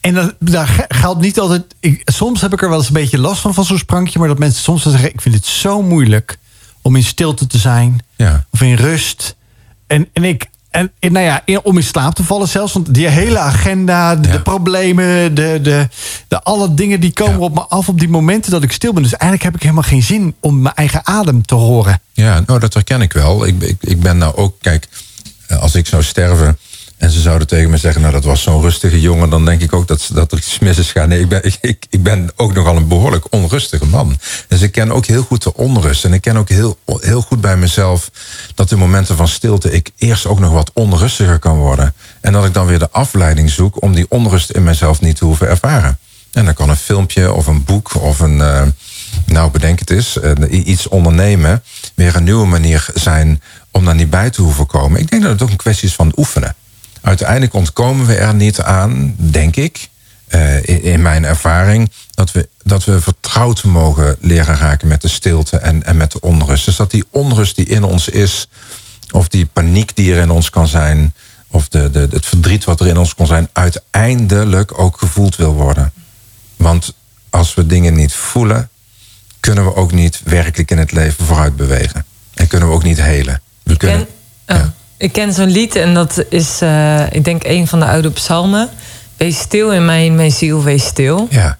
en dat, daar geldt niet altijd. Ik, soms heb ik er wel eens een beetje last van, van zo'n sprankje. Maar dat mensen soms zeggen: Ik vind het zo moeilijk om in stilte te zijn. Ja. Of in rust. En, en ik. En, nou ja, om in slaap te vallen zelfs. Want die hele agenda, de, ja. de problemen, de, de, de, alle dingen die komen ja. op me af op die momenten dat ik stil ben. Dus eigenlijk heb ik helemaal geen zin om mijn eigen adem te horen. Ja, nou dat herken ik wel. Ik, ik, ik ben nou ook, kijk, als ik zou sterven en ze zouden tegen me zeggen, nou dat was zo'n rustige jongen, dan denk ik ook dat, dat er iets mis is gaan. Nee, ik ben, [LAUGHS] ik, ik ben ook nogal een behoorlijk onrustige man. Dus ik ken ook heel goed de onrust. En ik ken ook heel, heel goed bij mezelf dat in momenten van stilte ik eerst ook nog wat onrustiger kan worden. En dat ik dan weer de afleiding zoek om die onrust in mezelf niet te hoeven ervaren. En dan kan een filmpje of een boek of een, uh, nou bedenk het eens, uh, iets ondernemen weer een nieuwe manier zijn om daar niet bij te hoeven komen. Ik denk dat het ook een kwestie is van oefenen uiteindelijk ontkomen we er niet aan, denk ik, uh, in, in, mijn ervaring, dat we, dat we vertrouwd mogen leren raken met de stilte en, en met de onrust. Dus dat die onrust die in ons is, of die paniek die er in ons kan zijn, of de, de, het verdriet wat er in ons kan zijn, uiteindelijk ook gevoeld wil worden. Want als we dingen niet voelen, kunnen we ook niet werkelijk in het leven vooruit bewegen. En kunnen we ook niet helen. We ik kunnen. Ken, oh. ja. Ik ken zo'n lied en dat is, uh, ik denk, een van de oude psalmen. Wees stil in mijn, mijn ziel, wees stil. Ja.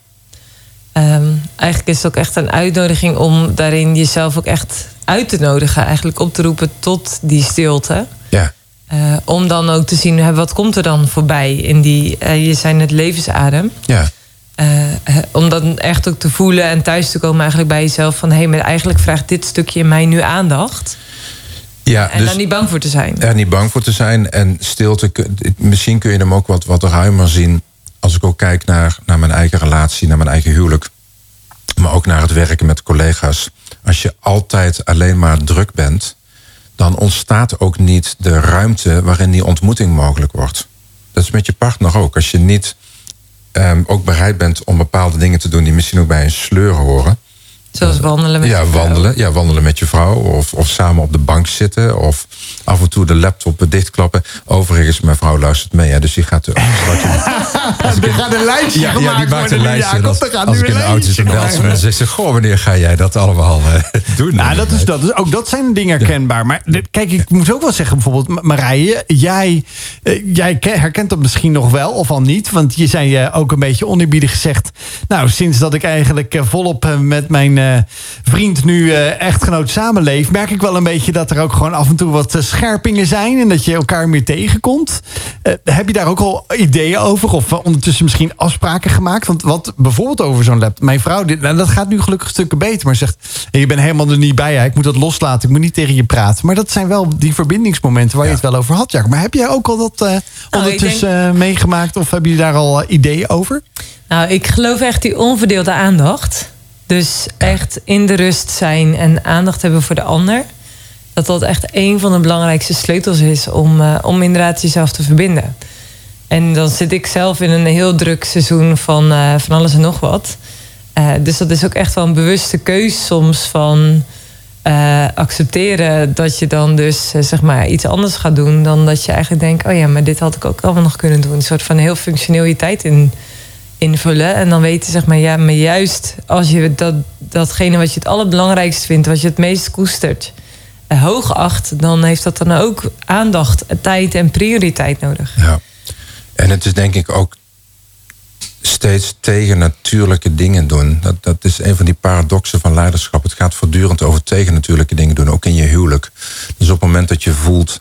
Um, eigenlijk is het ook echt een uitnodiging om daarin jezelf ook echt uit te nodigen. Eigenlijk op te roepen tot die stilte. Ja. Uh, om dan ook te zien, wat komt er dan voorbij in die, uh, je zijn het levensadem. Ja. om dan echt ook te voelen en thuis te komen eigenlijk bij jezelf van... hé, hey, maar eigenlijk vraagt dit stukje in mij nu aandacht. Ja, en dus, daar niet bang voor te zijn. Er niet bang voor te zijn. En stilte, misschien kun je hem ook wat, wat ruimer zien. Als ik ook kijk naar, naar mijn eigen relatie, naar mijn eigen huwelijk. Maar ook naar het werken met collega's. Als je altijd alleen maar druk bent, dan ontstaat ook niet de ruimte waarin die ontmoeting mogelijk wordt. Dat is met je partner ook. Als je niet um, ook bereid bent om bepaalde dingen te doen die misschien ook bij een sleur horen Zoals wandelen met ja, je vrouw. wandelen, ja, wandelen met je vrouw. Of, of samen op de bank zitten. Of af en toe de laptop dichtklappen. Overigens, mijn vrouw luistert mee. Hè, dus die gaat... [LAUGHS] Als, er gaat een lijstje ja, gemaakt ja, die maakt een lijstje. Als, als ik in de een auto zit, belt ze me en zegt ze... Goh, wanneer ga jij dat allemaal uh, doen? Nou, dat is dat. Dus ook dat zijn dingen herkenbaar. Maar kijk, ik moet ook wel zeggen, bijvoorbeeld... Marije, jij, uh, jij herkent dat misschien nog wel, of al niet. Want je zei uh, ook een beetje oneerbiedig gezegd... Nou, sinds dat ik eigenlijk volop met mijn vriend nu uh, echtgenoot samenleeft, merk ik wel een beetje dat er ook gewoon af en toe wat uh, scherpingen zijn en dat je elkaar meer tegenkomt. Uh, heb je daar ook al ideeën over of ondertussen misschien afspraken gemaakt? Want wat bijvoorbeeld over zo'n laptop. Mijn vrouw, dit, nou, dat gaat nu gelukkig stukken beter, maar zegt: hey, Je bent helemaal er niet bij. Ja, ik moet dat loslaten. Ik moet niet tegen je praten. Maar dat zijn wel die verbindingsmomenten waar ja. je het wel over had. Ja. Maar heb jij ook al dat nou, ondertussen denk... meegemaakt of hebben jullie daar al ideeën over? Nou, ik geloof echt die onverdeelde aandacht. Dus echt in de rust zijn en aandacht hebben voor de ander. Dat dat echt een van de belangrijkste sleutels is om, uh, om inderdaad jezelf te verbinden. En dan zit ik zelf in een heel druk seizoen van, uh, van alles en nog wat. Uh, dus dat is ook echt wel een bewuste keus soms van... eh, accepteren dat je dan dus eh, zeg maar iets anders gaat doen dan dat je eigenlijk denkt: oh ja, maar dit had ik ook allemaal nog kunnen doen. Een soort van heel functioneel je tijd in, invullen. En dan weten zeg maar, ja, maar juist als je dat, datgene wat je het allerbelangrijkste vindt, wat je het meest koestert, eh, hoog acht, dan heeft dat dan ook aandacht, tijd en prioriteit nodig. Ja. En het is denk ik ook steeds tegen natuurlijke dingen doen. Dat, dat is een van die paradoxen van leiderschap. Het gaat voortdurend over tegen natuurlijke dingen doen, ook in je huwelijk. Dus op het moment dat je voelt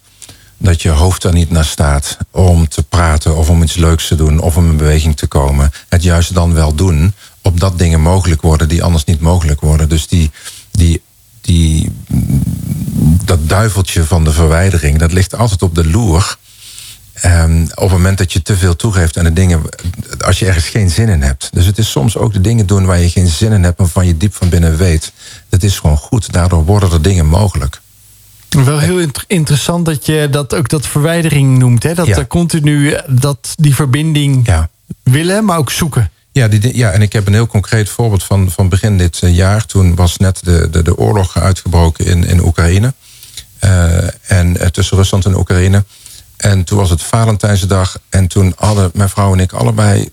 dat je hoofd er niet naar staat om te praten of om iets leuks te doen of om in beweging te komen, het juist dan wel doen, opdat dingen mogelijk worden die anders niet mogelijk worden. Dus die, die, die, dat duiveltje van de verwijdering, dat ligt altijd op de loer. Um, op het moment dat je te veel toegeeft aan de dingen, als je ergens geen zin in hebt. Dus het is soms ook de dingen doen waar je geen zin in hebt, maar van je diep van binnen weet. Dat is gewoon goed. Daardoor worden er dingen mogelijk. Wel heel interessant dat je dat ook dat verwijdering noemt. Hè? Dat er continu dat die verbinding ja. willen, maar ook zoeken. Ja, die, ja, en ik heb een heel concreet voorbeeld van, van begin dit eh, jaar. Toen was net de, de, de oorlog uitgebroken in, in Oekraïne. Uh, en tussen Rusland en Oekraïne. En toen was het Valentijnsdag. En toen hadden mijn vrouw en ik allebei,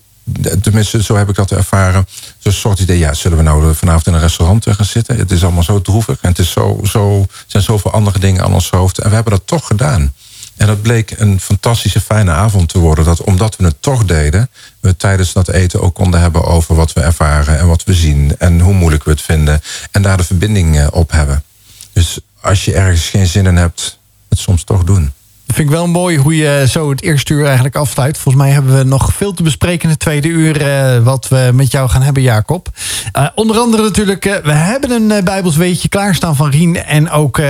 tenminste zo heb ik dat ervaren, zo'n soort idee, ja, zullen we nou vanavond in een restaurant gaan zitten? Het is allemaal zo droevig en het is zo, zo, zijn zoveel andere dingen aan ons hoofd. En we hebben dat toch gedaan. En dat bleek een fantastische fijne avond te worden. Dat omdat we het toch deden, we tijdens dat eten ook konden hebben over wat we ervaren en wat we zien en hoe moeilijk we het vinden. En daar de verbinding eh, op hebben. Dus als je ergens geen zin in hebt, het soms toch doen vind ik wel mooi hoe je zo het eerste uur eigenlijk afsluit. Volgens mij hebben we nog veel te bespreken in het tweede uur... Uh, wat we met jou gaan hebben, Jacob. Uh, onder andere natuurlijk, uh, we hebben een Bijbels weetje klaarstaan van Rien... en ook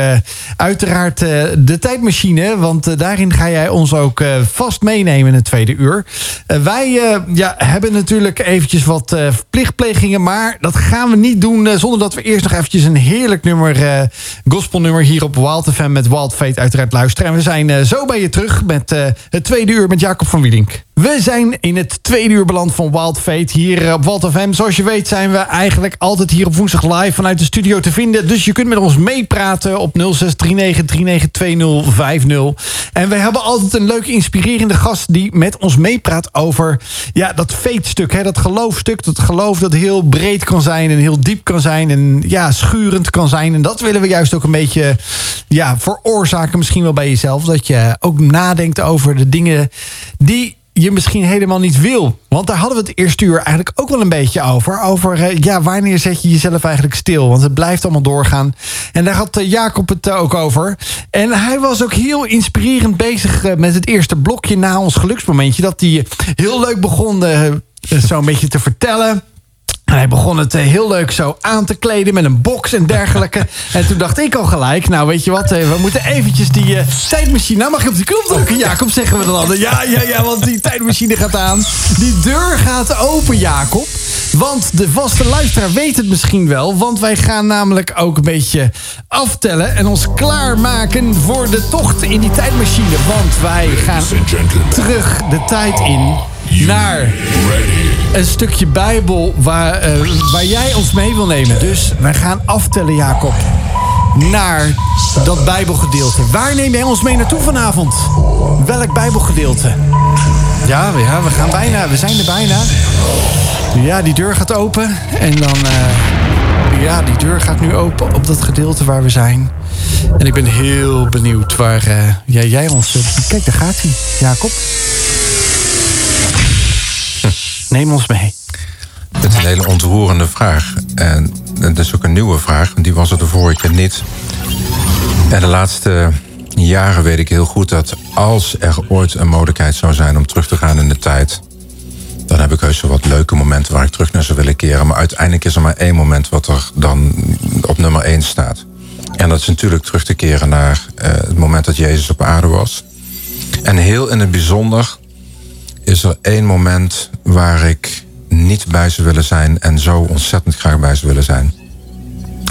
uiteraard de tijdmachine. Want daarin ga jij ons ook vast meenemen in het tweede uur. wij ja, hebben natuurlijk eventjes wat plichtplegingen... maar dat gaan we niet doen zonder dat we eerst nog eventjes... een heerlijk nummer, gospelnummer hier op Wild FM... met Wild Fate uiteraard luisteren. En we zijn zo ben je terug met uh, het tweede uur met Jacob van Wielink. We zijn in het tweede uur beland van Wild Fate hier eh, op Walt FM. Zoals je weet zijn we eigenlijk altijd hier op woensdag live vanuit de studio te vinden. Dus je kunt met ons meepraten op 0639392050. En we hebben altijd een leuke inspirerende gast die met ons meepraat over ja, dat Fate-stuk. Dat geloofstuk. Dat geloof dat heel breed kan zijn en heel diep kan zijn. En ja, schurend kan zijn. En dat willen we juist ook een beetje ja, veroorzaken misschien wel bij jezelf. Dat je ook nadenkt over de dingen die je misschien helemaal niet wil. Want daar hadden we het eerste uur eigenlijk ook wel een beetje over. Over eh, ja, wanneer zet je jezelf eigenlijk stil? Want het blijft allemaal doorgaan. En daar had eh, Jacob het eh, ook over. En hij was ook heel inspirerend bezig met het eerste blokje na ons geluksmomentje. Dat hij heel leuk begon zo'n beetje te vertellen hij begon het eh, heel leuk zo aan te kleden met een box en dergelijke. [LAUGHS] en toen dacht ik al gelijk, nou weet je wat, eh, we moeten eventjes die uh, tijdmachine... Nou mag je op die knop drukken, Jacob, zeggen we dan altijd. Ja, ja, ja, want die tijdmachine gaat aan. Die deur gaat open, Jacob. Want de vaste luisteraar weet het misschien wel. Want wij gaan namelijk ook een beetje aftellen en ons klaarmaken voor de tocht in die tijdmachine. Want wij gaan terug de tijd in naar een stukje Bijbel waar, uh, waar jij ons mee wil nemen. Dus wij gaan aftellen, Jacob, naar dat Bijbelgedeelte. Waar neem jij ons mee naartoe vanavond? Welk Bijbelgedeelte? Ja, ja, we gaan bijna. We zijn er bijna. Ja, die deur gaat open. En dan... Uh, ja, die deur gaat nu open op dat gedeelte waar we zijn. En ik ben heel benieuwd waar uh, ja, jij ons... kijk, daar gaat hij, Jacob. Neem ons mee. Het is een hele ontroerende vraag. En het is ook een nieuwe vraag, die was er de vorige keer niet. En de laatste jaren weet ik heel goed dat als er ooit een mogelijkheid zou zijn om terug te gaan in de tijd, dan heb ik heus wel wat leuke momenten waar ik terug naar zou willen keren. Maar uiteindelijk is er maar één moment wat er dan op nummer één staat. En dat is natuurlijk terug te keren naar uh, het moment dat Jezus op aarde was. En heel in het bijzonder is er één moment waar ik niet bij zou willen zijn en zo ontzettend graag bij zou willen zijn.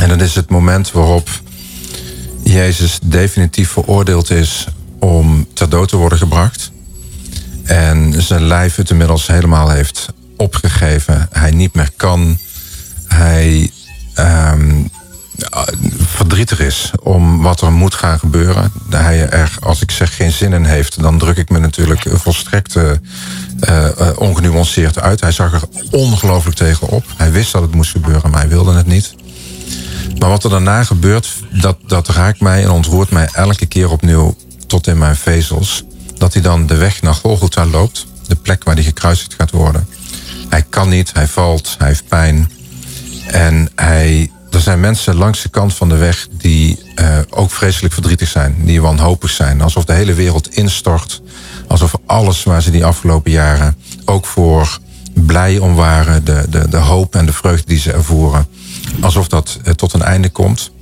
En dat is het moment waarop Jezus definitief veroordeeld is om ter dood te worden gebracht. En zijn lijf het inmiddels helemaal heeft opgegeven. Hij niet meer kan. Hij, um, verdrietig is om wat er moet gaan gebeuren. Hij er, als ik zeg, geen zin in heeft, dan druk ik me natuurlijk volstrekt uh, ongenuanceerd uit. Hij zag er ongelooflijk tegenop. Hij wist dat het moest gebeuren, maar hij wilde het niet. Maar wat er daarna gebeurt, dat, dat raakt mij en ontroert mij elke keer opnieuw tot in mijn vezels. Dat hij dan de weg naar Golgotha loopt, de plek waar hij gekruisigd gaat worden. Hij kan niet, hij valt, hij heeft pijn. En hij, er zijn mensen langs de kant van de weg die uh, ook vreselijk verdrietig zijn, die wanhopig zijn. Alsof de hele wereld instort. Alsof alles waar ze die afgelopen jaren ook voor blij om waren, de, de, de hoop en de vreugde die ze ervoeren, alsof dat uh, tot een einde komt.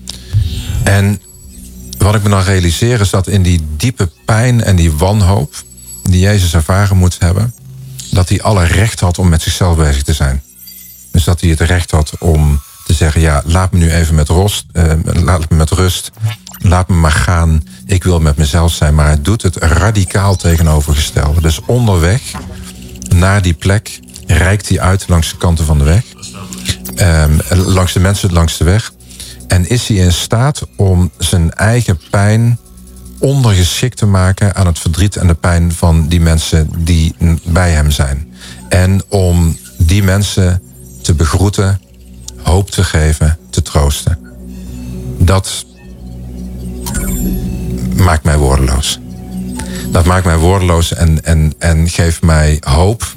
En wat ik me dan realiseer is dat in die diepe pijn en die wanhoop die Jezus ervaren moet hebben, dat hij alle recht had om met zichzelf bezig te zijn. Dus dat hij het recht had om te zeggen: ja, laat me nu even met rust, uh, laat me met rust, laat me maar gaan. Ik wil met mezelf zijn, maar hij doet het radicaal tegenovergestelde. Dus onderweg naar die plek reikt hij uit langs de kanten van de weg, um, langs de mensen langs de weg, en is hij in staat om zijn eigen pijn ondergeschikt te maken aan het verdriet en de pijn van die mensen die bij hem zijn. En om die mensen te begroeten, hoop te geven, te troosten. Dat maakt mij woordeloos. Dat maakt mij woordeloos en, en, en geeft mij hoop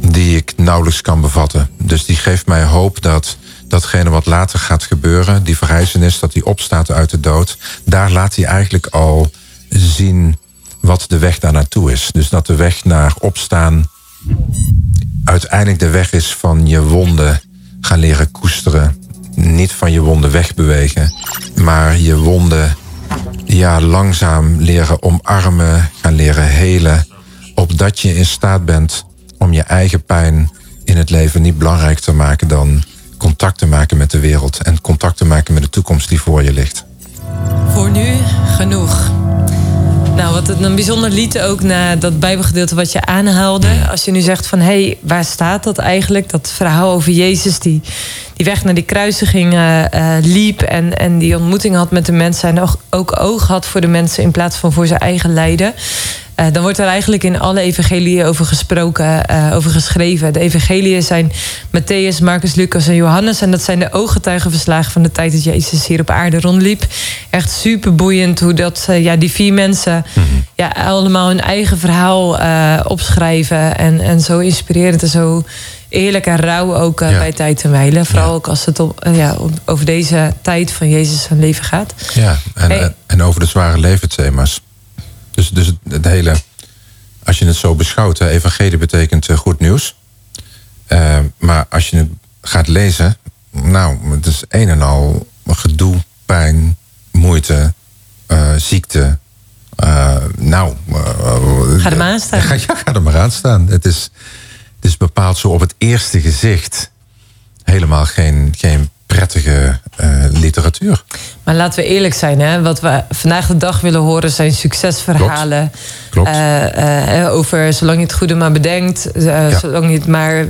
die ik nauwelijks kan bevatten. Dus die geeft mij hoop dat datgene wat later gaat gebeuren, die verrijzenis, dat hij opstaat uit de dood, daar laat hij eigenlijk al zien wat de weg daar naartoe is. Dus dat de weg naar opstaan uiteindelijk de weg is van je wonden gaan leren koesteren. Niet van je wonden wegbewegen, maar je wonden ja, langzaam leren omarmen, gaan leren helen. Opdat je in staat bent om je eigen pijn in het leven niet belangrijk te maken dan contact te maken met de wereld en contact te maken met de toekomst die voor je ligt. Voor nu genoeg. Nou, wat een bijzonder lied ook na dat Bijbelgedeelte wat je aanhaalde. Als je nu zegt van hé, hey, waar staat dat eigenlijk? Dat verhaal over Jezus die, die weg naar die kruisiging uh, liep en, en die ontmoeting had met de mensen en ook, ook oog had voor de mensen in plaats van voor zijn eigen lijden. Uh, dan wordt er eigenlijk in alle evangeliën over gesproken, uh, over geschreven. De evangeliën zijn Matthäus, Marcus, Lucas en Johannes. En dat zijn de ooggetuigenverslagen van de tijd dat Jezus hier op aarde rondliep. Echt super boeiend hoe dat, uh, ja, die vier mensen mm -hmm. ja, allemaal hun eigen verhaal opschrijven. En, en zo inspirerend en zo eerlijk en rauw ook ja. bij tijd en wijlen. Vooral ja. ook als het op, ja, over deze tijd van Jezus zijn leven gaat. Ja, en, hey. en over de zware levensthema's. Dus, dus het, het, hele, als je het zo beschouwt, hè, evangelie betekent uh, goed nieuws. Uh, maar als je het gaat lezen, nou, het is een en al gedoe, pijn, moeite, uh, ziekte. nou, ga er maar aan staan. [LAUGHS] Ja, ga er maar aan staan. Het is, het is bepaald zo op het eerste gezicht helemaal geen, geen prettige uh, literatuur. Maar laten we eerlijk zijn, hè? wat we vandaag de dag willen horen zijn succesverhalen. Klopt. Klopt. Uh, uh, over zolang je het goede maar bedenkt, ja. zolang je het maar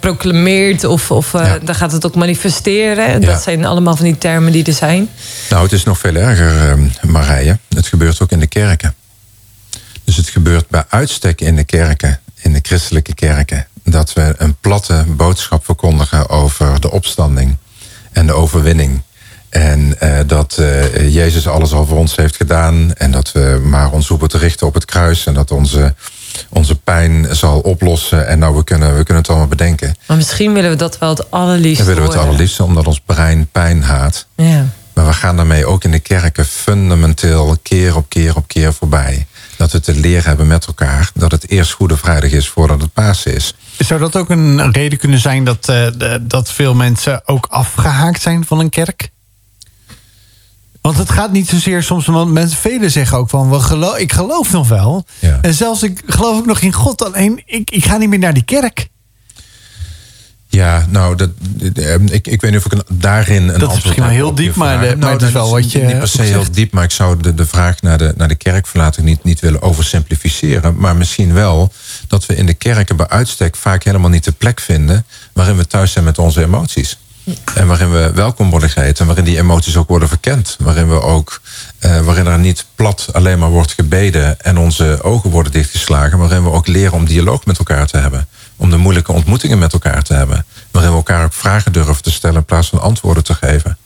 proclameert of, of ja. dan gaat het ook manifesteren. Ja. Dat zijn allemaal van die termen die er zijn. Nou, het is nog veel erger, Marije. Het gebeurt ook in de kerken. Dus het gebeurt bij uitstek in de kerken, in de christelijke kerken, dat we een platte boodschap verkondigen over de opstanding en de overwinning. En uh, dat uh, Jezus alles al voor ons heeft gedaan. En dat we maar ons hoeven te richten op het kruis. En dat onze, onze pijn zal oplossen. En nou, we kunnen, we kunnen het allemaal bedenken. Maar misschien willen we dat wel het allerliefste. Dan willen we het allerliefste, omdat ons brein pijn haat. Ja. Maar we gaan daarmee ook in de kerken fundamenteel keer op keer op keer voorbij. Dat we te leren hebben met elkaar dat het eerst Goede Vrijdag is voordat het Pasen is. Zou dat ook een reden kunnen zijn dat, uh, dat veel mensen ook afgehaakt zijn van een kerk? Want het gaat niet zozeer soms, want mensen, velen zeggen ook van, we geloof, ik geloof nog wel. Ja. En zelfs ik geloof ook nog in God, alleen ik, ik ga niet meer naar die kerk. Ja, nou, dat, ik, ik weet niet of ik een, daarin een Dat is misschien wel heel diep, maar, de, maar nou, het is wel wat je... Niet per se heel diep, maar ik zou de, de vraag naar de, naar de kerkverlating niet, niet willen oversimplificeren. Maar misschien wel dat we in de kerken bij uitstek vaak helemaal niet de plek vinden... waarin we thuis zijn met onze emoties. En waarin we welkom worden geheten. En waarin die emoties ook worden verkend. Waarin, we ook, uh, waarin er niet plat alleen maar wordt gebeden en onze ogen worden dichtgeslagen. Waarin we ook leren om dialoog met elkaar te hebben. Om de moeilijke ontmoetingen met elkaar te hebben. Waarin we elkaar ook vragen durven te stellen in plaats van antwoorden te geven.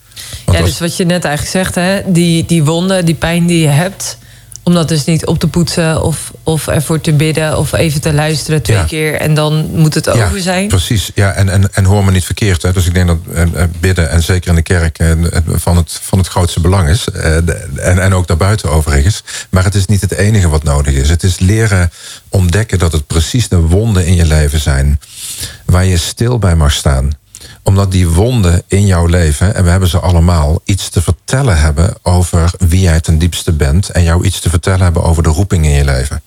Want ja, dus wat je net eigenlijk zegt, hè, die, die wonden, die pijn die je hebt om dat dus niet op te poetsen of, of ervoor te bidden of even te luisteren twee keer en dan moet het over zijn. Precies, ja, en, en, en hoor me niet verkeerd. Hè. Dus ik denk dat eh, eh, bidden en zeker in de kerk eh, van, het, van het grootste belang is. en, en ook daarbuiten overigens. Maar het is niet het enige wat nodig is. Het is leren ontdekken dat het precies de wonden in je leven zijn waar je stil bij mag staan omdat die wonden in jouw leven, en we hebben ze allemaal, iets te vertellen hebben over wie jij ten diepste bent. En jou iets te vertellen hebben over de roeping in je leven.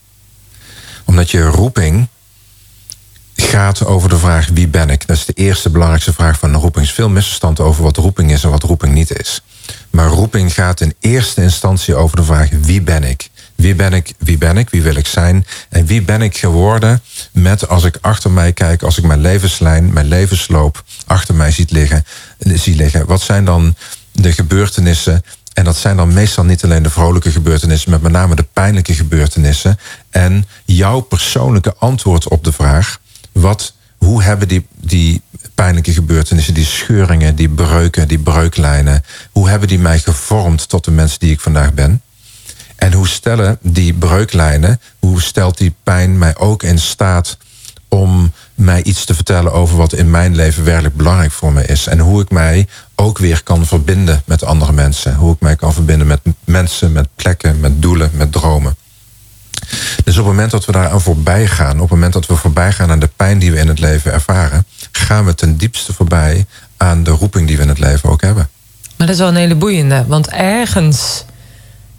Omdat je roeping gaat over de vraag wie ben ik. Dat is de eerste belangrijkste vraag van de roeping. Er is veel misverstand over wat roeping is en wat roeping niet is. Maar roeping gaat in eerste instantie over de vraag wie ben ik. Wie ben ik? Wie ben ik? Wie wil ik zijn? En wie ben ik geworden met als ik achter mij kijk, als ik mijn levenslijn, mijn levensloop achter mij ziet liggen, zie liggen. Wat zijn dan de gebeurtenissen en dat zijn dan meestal niet alleen de vrolijke gebeurtenissen, maar met name de pijnlijke gebeurtenissen. En jouw persoonlijke antwoord op de vraag: wat, hoe hebben die, die pijnlijke gebeurtenissen, die scheuringen, die breuken, die breuklijnen, hoe hebben die mij gevormd tot de mens die ik vandaag ben? En hoe stellen die breuklijnen, hoe stelt die pijn mij ook in staat om mij iets te vertellen over wat in mijn leven werkelijk belangrijk voor me is. En hoe ik mij ook weer kan verbinden met andere mensen. Hoe ik mij kan verbinden met mensen, met plekken, met doelen, met dromen. Dus op het moment dat we daaraan voorbij gaan, op het moment dat we voorbij gaan aan de pijn die we in het leven ervaren, gaan we ten diepste voorbij aan de roeping die we in het leven ook hebben. Maar dat is wel een hele boeiende, want ergens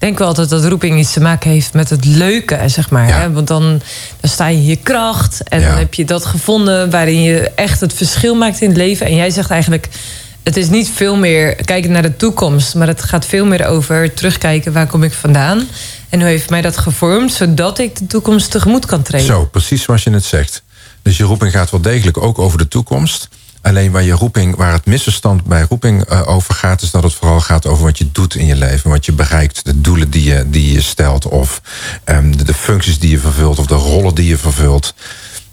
denk wel altijd dat roeping iets te maken heeft met het leuke, zeg maar. Hè? Want dan, dan sta je in je kracht en dan heb je dat gevonden waarin je echt het verschil maakt in het leven. En jij zegt eigenlijk, het is niet veel meer kijken naar de toekomst, maar het gaat veel meer over terugkijken waar kom ik vandaan. En hoe heeft mij dat gevormd, zodat ik de toekomst tegemoet kan treden. Zo, precies zoals je het zegt. Dus je roeping gaat wel degelijk ook over de toekomst. Alleen waar je roeping, waar het misverstand bij roeping uh, over gaat, is dat het vooral gaat over wat je doet in je leven, wat je bereikt, de doelen die je, die je stelt, of um, de, de functies die je vervult, of de rollen die je vervult.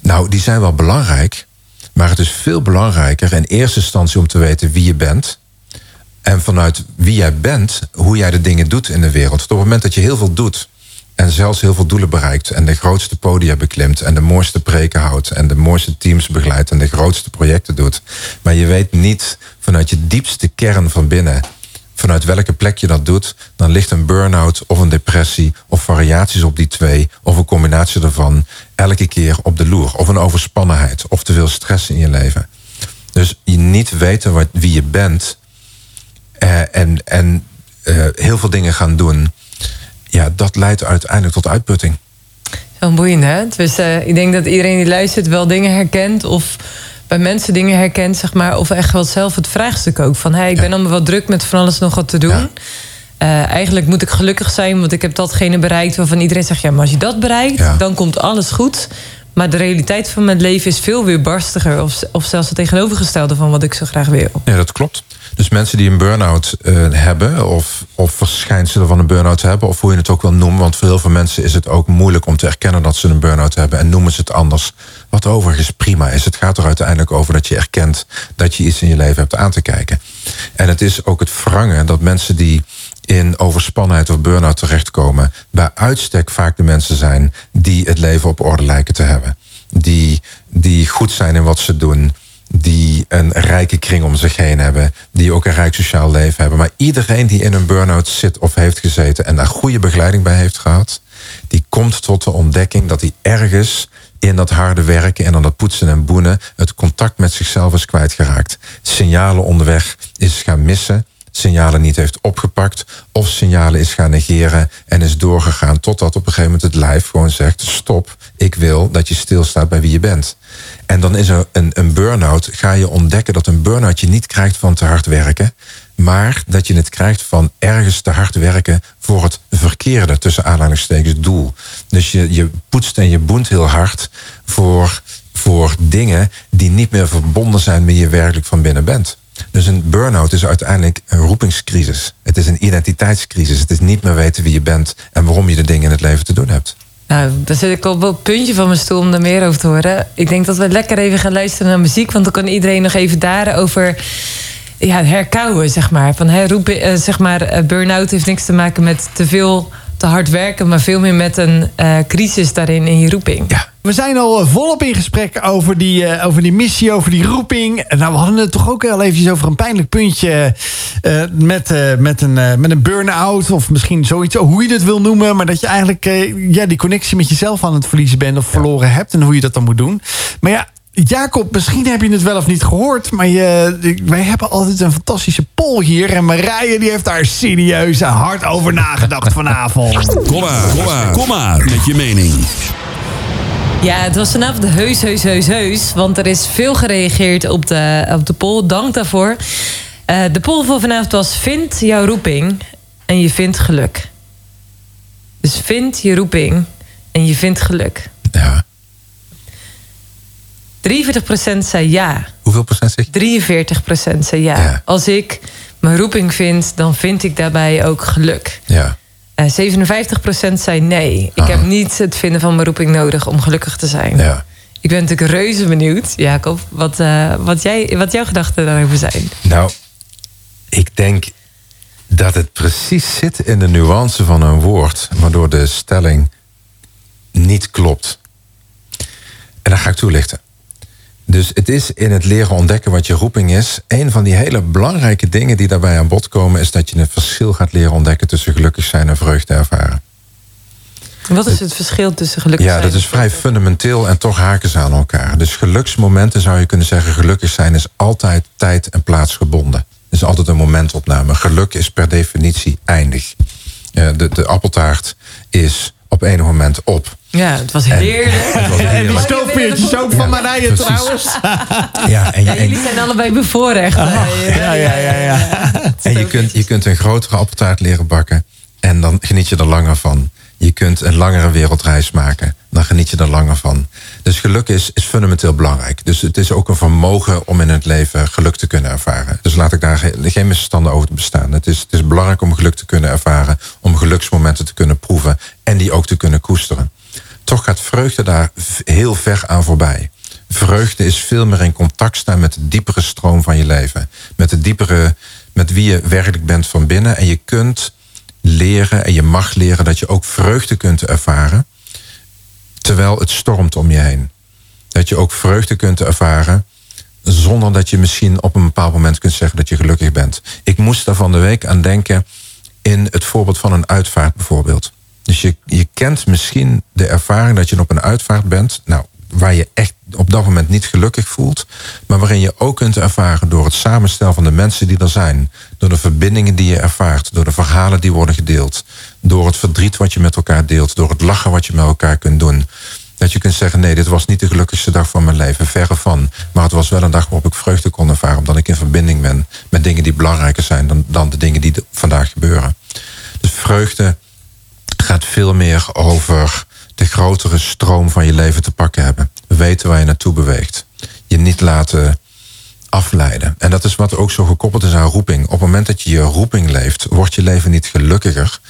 Nou, die zijn wel belangrijk, maar het is veel belangrijker in eerste instantie om te weten wie je bent. En vanuit wie jij bent, hoe jij de dingen doet in de wereld. Op het moment dat je heel veel doet, en zelfs heel veel doelen bereikt en de grootste podia beklimt en de mooiste preken houdt en de mooiste teams begeleidt en de grootste projecten doet. Maar je weet niet vanuit je diepste kern van binnen, vanuit welke plek je dat doet, dan ligt een burn-out of een depressie of variaties op die twee of een combinatie daarvan elke keer op de loer. Of een overspannenheid of te veel stress in je leven. Dus je niet weten wat, wie je bent eh, en, en uh, heel veel dingen gaan doen ja, dat leidt uiteindelijk tot uitputting. Zo boeiend, hè? Dus uh, ik denk dat iedereen die luistert wel dingen herkent... of bij mensen dingen herkent, zeg maar... of echt wel zelf het vraagstuk ook. Van, hey, ik ben allemaal wat druk met van alles nog wat te doen... Ja. Uh, eigenlijk moet ik gelukkig zijn, want ik heb datgene bereikt waarvan iedereen zegt: ja, maar als je dat bereikt, ja. dan komt alles goed. Maar de realiteit van mijn leven is veel weer barstiger, of, of zelfs het tegenovergestelde van wat ik zo graag wil. Ja, dat klopt. Dus mensen die een burn-out uh, hebben, of, of verschijnselen van een burn-out hebben, of hoe je het ook wil noemen, want voor heel veel mensen is het ook moeilijk om te erkennen dat ze een burn-out hebben en noemen ze het anders. Wat overigens prima is. Het gaat er uiteindelijk over dat je erkent dat je iets in je leven hebt aan te kijken. En het is ook het verrangen dat mensen die in overspannenheid of burn-out terechtkomen, bij uitstek vaak de mensen zijn die het leven op orde lijken te hebben. Die, die goed zijn in wat ze doen die een rijke kring om zich heen hebben, die ook een rijk sociaal leven hebben. Maar iedereen die in een burn-out zit of heeft gezeten en daar goede begeleiding bij heeft gehad, die komt tot de ontdekking dat hij ergens in dat harde werken en dan dat poetsen en boenen het contact met zichzelf is kwijtgeraakt. Signalen onderweg is gaan missen signalen niet heeft opgepakt of signalen is gaan negeren en is doorgegaan totdat op een gegeven moment het lijf gewoon zegt stop, ik wil dat je stilstaat bij wie je bent. En dan is er een, een burn-out, ga je ontdekken dat een burn-out je niet krijgt van te hard werken, maar dat je het krijgt van ergens te hard werken voor het verkeerde tussen aanhalingstekens doel. Dus je, je poetst en je boent heel hard voor, voor dingen die niet meer verbonden zijn met je werkelijk van binnen bent. Dus een burn-out is uiteindelijk een roepingscrisis. Het is een identiteitscrisis. Het is niet meer weten wie je bent en waarom je de dingen in het leven te doen hebt. Nou, daar zit ik op het puntje van mijn stoel om er meer over te horen. Ik denk dat we lekker even gaan luisteren naar muziek. Want dan kan iedereen nog even daarover ja, herkauwen, zeg maar. Van, hè, roepen, eh, zeg maar eh, burn-out heeft niks te maken met te veel, te hard werken... maar veel meer met een eh, crisis daarin in je roeping. Ja. We zijn al volop in gesprek over die, uh, over die missie, over die roeping. Nou, we hadden het toch ook al eventjes over een pijnlijk puntje... Met, met een, met een burn-out of misschien zoiets, hoe je het wil noemen... maar dat je eigenlijk ja, die connectie met jezelf aan het verliezen bent of verloren hebt... en hoe je dat dan moet doen. Maar ja, Jacob, misschien heb je het wel of niet gehoord... maar je, wij hebben altijd een fantastische poll hier... en Marije die heeft daar serieus hard over nagedacht vanavond. Kom maar, kom maar, kom maar met je mening. Ja, het was vanavond heus, heus, heus, heus. Want er is veel gereageerd op de, op de poll. Dank daarvoor. Uh, de poll voor vanavond was... Vind jouw roeping en je vindt geluk. Dus vind je roeping en je vindt geluk. Ja. 43% zei ja. Hoeveel procent zeg 43% zei ja. ja. Als ik mijn roeping vind, dan vind ik daarbij ook geluk. Ja. Uh, 57% zei nee. Ik heb niet het vinden van mijn roeping nodig om gelukkig te zijn. Ja. Ik ben natuurlijk reuze benieuwd, Jacob, wat, uh, wat, jij, wat jouw gedachten daarover zijn. Nou, ik denk dat het precies zit in de nuance van een woord, waardoor de stelling niet klopt. En dat ga ik toelichten. Dus het is in het leren ontdekken wat je roeping is. Een van die hele belangrijke dingen die daarbij aan bod komen, is dat je het verschil gaat leren ontdekken tussen gelukkig zijn en vreugde ervaren. Wat is het verschil tussen gelukkig ja, zijn? dat is vrij fundamenteel en toch haken ze aan elkaar. Dus geluksmomenten zou je kunnen zeggen, gelukkig zijn is altijd tijd en plaats gebonden. Het is altijd een momentopname. Geluk is per definitie eindig. Uh, de, de appeltaart is op enig moment op. Ja, het was heerlijk. En, het was heerlijk. En die stoofpeertjes ook van Marije precies. trouwens. Ja, en je, Ja, jullie zijn allebei bevoorrecht. ja, ja, ja, ja. En je kunt, je kunt een grotere appeltaart leren bakken. En dan geniet je er langer van. Je kunt een langere wereldreis maken. Dan geniet je er langer van. Dus geluk is, is fundamenteel belangrijk. Dus het is ook een vermogen om in het leven geluk te kunnen ervaren. Dus laat ik daar geen, misverstanden over bestaan. Het is, het is belangrijk om geluk te kunnen ervaren. Om geluksmomenten te kunnen proeven. En die ook te kunnen koesteren. Toch gaat vreugde daar heel ver aan voorbij. Vreugde is veel meer in contact staan met de diepere stroom van je leven. Met de diepere, met wie je werkelijk bent van binnen. En je kunt leren en je mag leren dat je ook vreugde kunt ervaren. Terwijl het stormt om je heen. Dat je ook vreugde kunt ervaren. Zonder dat je misschien op een bepaald moment kunt zeggen dat je gelukkig bent. Ik moest daar van de week aan denken in het voorbeeld van een uitvaart bijvoorbeeld. Dus je, je kent misschien de ervaring dat je op een uitvaart bent. Nou, waar je echt op dat moment niet gelukkig voelt. Maar waarin je ook kunt ervaren door het samenstellen van de mensen die er zijn. Door de verbindingen die je ervaart. Door de verhalen die worden gedeeld. Door het verdriet wat je met elkaar deelt. Door het lachen wat je met elkaar kunt doen. Dat je kunt zeggen, nee, dit was niet de gelukkigste dag van mijn leven. Verre van. Maar het was wel een dag waarop ik vreugde kon ervaren. Omdat ik in verbinding ben met dingen die belangrijker zijn dan, dan de dingen die vandaag gebeuren. Dus vreugde gaat veel meer over de grotere stroom van je leven te pakken hebben. Weten waar je naartoe beweegt. Je niet laten afleiden. En dat is wat ook zo gekoppeld is aan roeping. Op het moment dat je je roeping leeft, wordt je leven niet gelukkiger.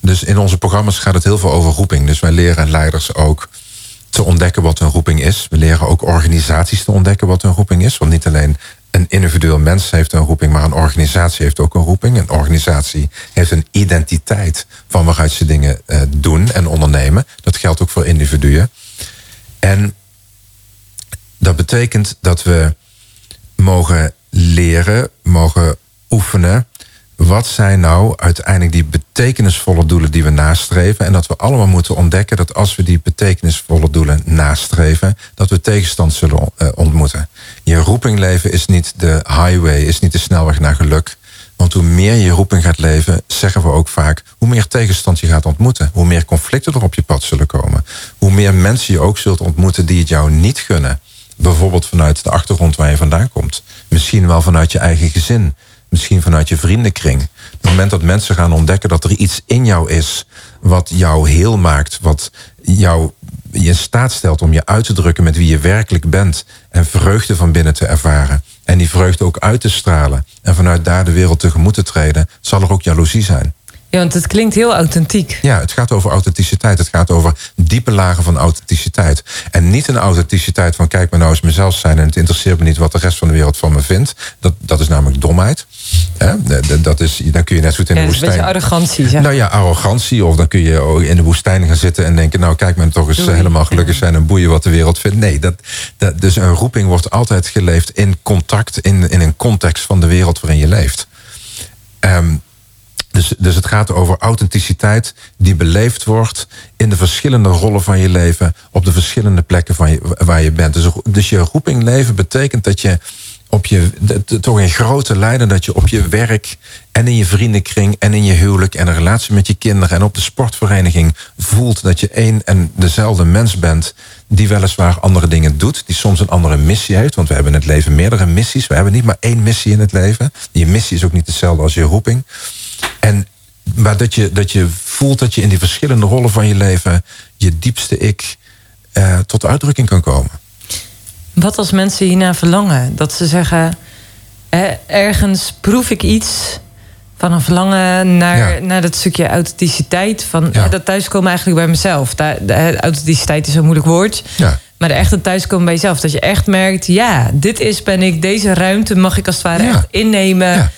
Dus in onze programma's gaat het heel veel over roeping. Dus wij leren leiders ook te ontdekken wat hun roeping is. We leren ook organisaties te ontdekken wat hun roeping is. Want niet alleen een individueel mens heeft een roeping, maar een organisatie heeft ook een roeping. Een organisatie heeft een identiteit van waaruit ze dingen uh, doen en ondernemen. Dat geldt ook voor individuen. En dat betekent dat we mogen leren, mogen oefenen. Wat zijn nou uiteindelijk die betekenisvolle doelen die we nastreven? En dat we allemaal moeten ontdekken dat als we die betekenisvolle doelen nastreven, dat we tegenstand zullen uh, ontmoeten. Je roeping leven is niet de highway, is niet de snelweg naar geluk. Want hoe meer je roeping gaat leven, zeggen we ook vaak, hoe meer tegenstand je gaat ontmoeten. Hoe meer conflicten er op je pad zullen komen. Hoe meer mensen je ook zult ontmoeten die het jou niet gunnen. Bijvoorbeeld vanuit de achtergrond waar je vandaan komt. Misschien wel vanuit je eigen gezin. Misschien vanuit je vriendenkring. Op het moment dat mensen gaan ontdekken dat er iets in jou is wat jou heel maakt, wat jou in staat stelt om je uit te drukken met wie je werkelijk bent. En vreugde van binnen te ervaren. En die vreugde ook uit te stralen. En vanuit daar de wereld tegemoet te treden, zal er ook jaloezie zijn. Ja, want het klinkt heel authentiek. Ja, het gaat over authenticiteit. Het gaat over diepe lagen van authenticiteit. En niet een authenticiteit van kijk maar nou eens mezelf zijn en het interesseert me niet wat de rest van de wereld van me vindt. Dat, dat is namelijk domheid. Dat is, dan kun je net zo goed in Ja, de is een woestijn. beetje arrogantie. Zeg. Nou ja, arrogantie. Of dan kun je in de woestijn gaan zitten en denken... nou, kijk, men toch eens Doei. helemaal gelukkig zijn... en boeien wat de wereld vindt. Nee, dat, dat, dus een roeping wordt altijd geleefd in contact... in, in een context van de wereld waarin je leeft. Ehm, dus, dus het gaat over authenticiteit die beleefd wordt... in de verschillende rollen van je leven... op de verschillende plekken van je, waar je bent. Dus, dus je roeping leven betekent dat je op je, de- de- toch in grote lijnen dat je op je werk en in je vriendenkring en in je huwelijk en een relatie met je kinderen en op de sportvereniging voelt dat je één en dezelfde mens bent die weliswaar andere dingen doet, die soms een andere missie heeft, want we hebben in het leven meerdere missies, we hebben niet maar één missie in het leven. Je missie is ook niet hetzelfde als je roeping. En maar dat je, dat je voelt dat je in die verschillende rollen van je leven je diepste ik eh, tot uitdrukking kan komen. Wat als mensen hierna verlangen? Dat ze zeggen, eh, ergens proef ik iets van een verlangen naar, Ja. naar dat stukje authenticiteit. Van Ja. dat thuiskomen eigenlijk bij mezelf. De, authenticiteit is een moeilijk woord. Ja. Maar de echte thuiskomen bij jezelf. Dat je echt merkt, ja, dit is ben ik. Deze ruimte mag ik als het ware echt innemen.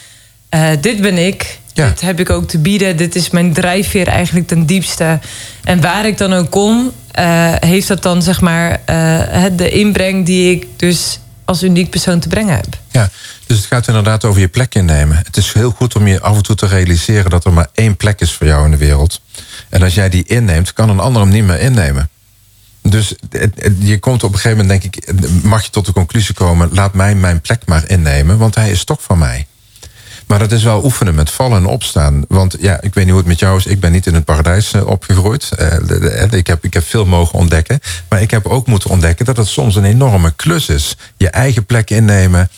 Eh, dit ben ik. Ja. Dit heb ik ook te bieden. Dit is mijn drijfveer eigenlijk ten diepste. En waar ik dan ook kom, eh, heeft dat dan zeg maar eh, de inbreng die ik dus als uniek persoon te brengen heb. Ja, dus het gaat inderdaad over je plek innemen. Het is heel goed om je af en toe te realiseren dat er maar één plek is voor jou in de wereld. En als jij die inneemt, kan een ander hem niet meer innemen. Dus je komt op een gegeven moment, denk ik, mag je tot de conclusie komen: laat mij mijn plek maar innemen, want hij is toch van mij. Maar dat is wel oefenen met vallen en opstaan. Want ja, ik weet niet hoe het met jou is. Ik ben niet in het paradijs eh, opgegroeid. Eh, ik, heb, ik heb veel mogen ontdekken. Maar ik heb ook moeten ontdekken dat het soms een enorme klus is. Je eigen plek innemen.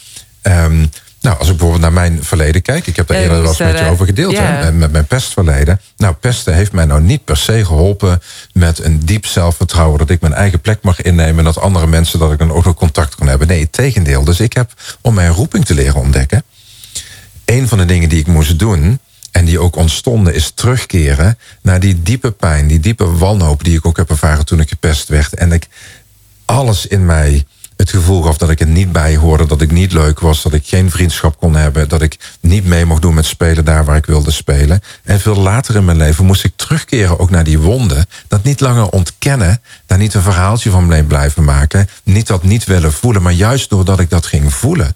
Ehm, nou, als ik bijvoorbeeld naar mijn verleden kijk. Ik heb daar Ja, eerder wel eens met je eh, over gedeeld. ja. Hè, met mijn pestverleden. Nou, pesten heeft mij nou niet per se geholpen met een diep zelfvertrouwen. Dat ik mijn eigen plek mag innemen. En dat andere mensen, dat ik dan ook nog contact kan hebben. Nee, het tegendeel. Dus ik heb, om mijn roeping te leren ontdekken een van de dingen die ik moest doen. En die ook ontstonden, is terugkeren naar die diepe pijn, die diepe wanhoop die ik ook heb ervaren toen ik gepest werd. En ik alles in mij het gevoel gaf dat ik er niet bij hoorde, dat ik niet leuk was, dat ik geen vriendschap kon hebben, dat ik niet mee mocht doen met spelen daar waar ik wilde spelen. En veel later in mijn leven moest ik terugkeren ook naar die wonden. Dat niet langer ontkennen, daar niet een verhaaltje van bleef blijven maken, niet dat niet willen voelen, maar juist doordat ik dat ging voelen.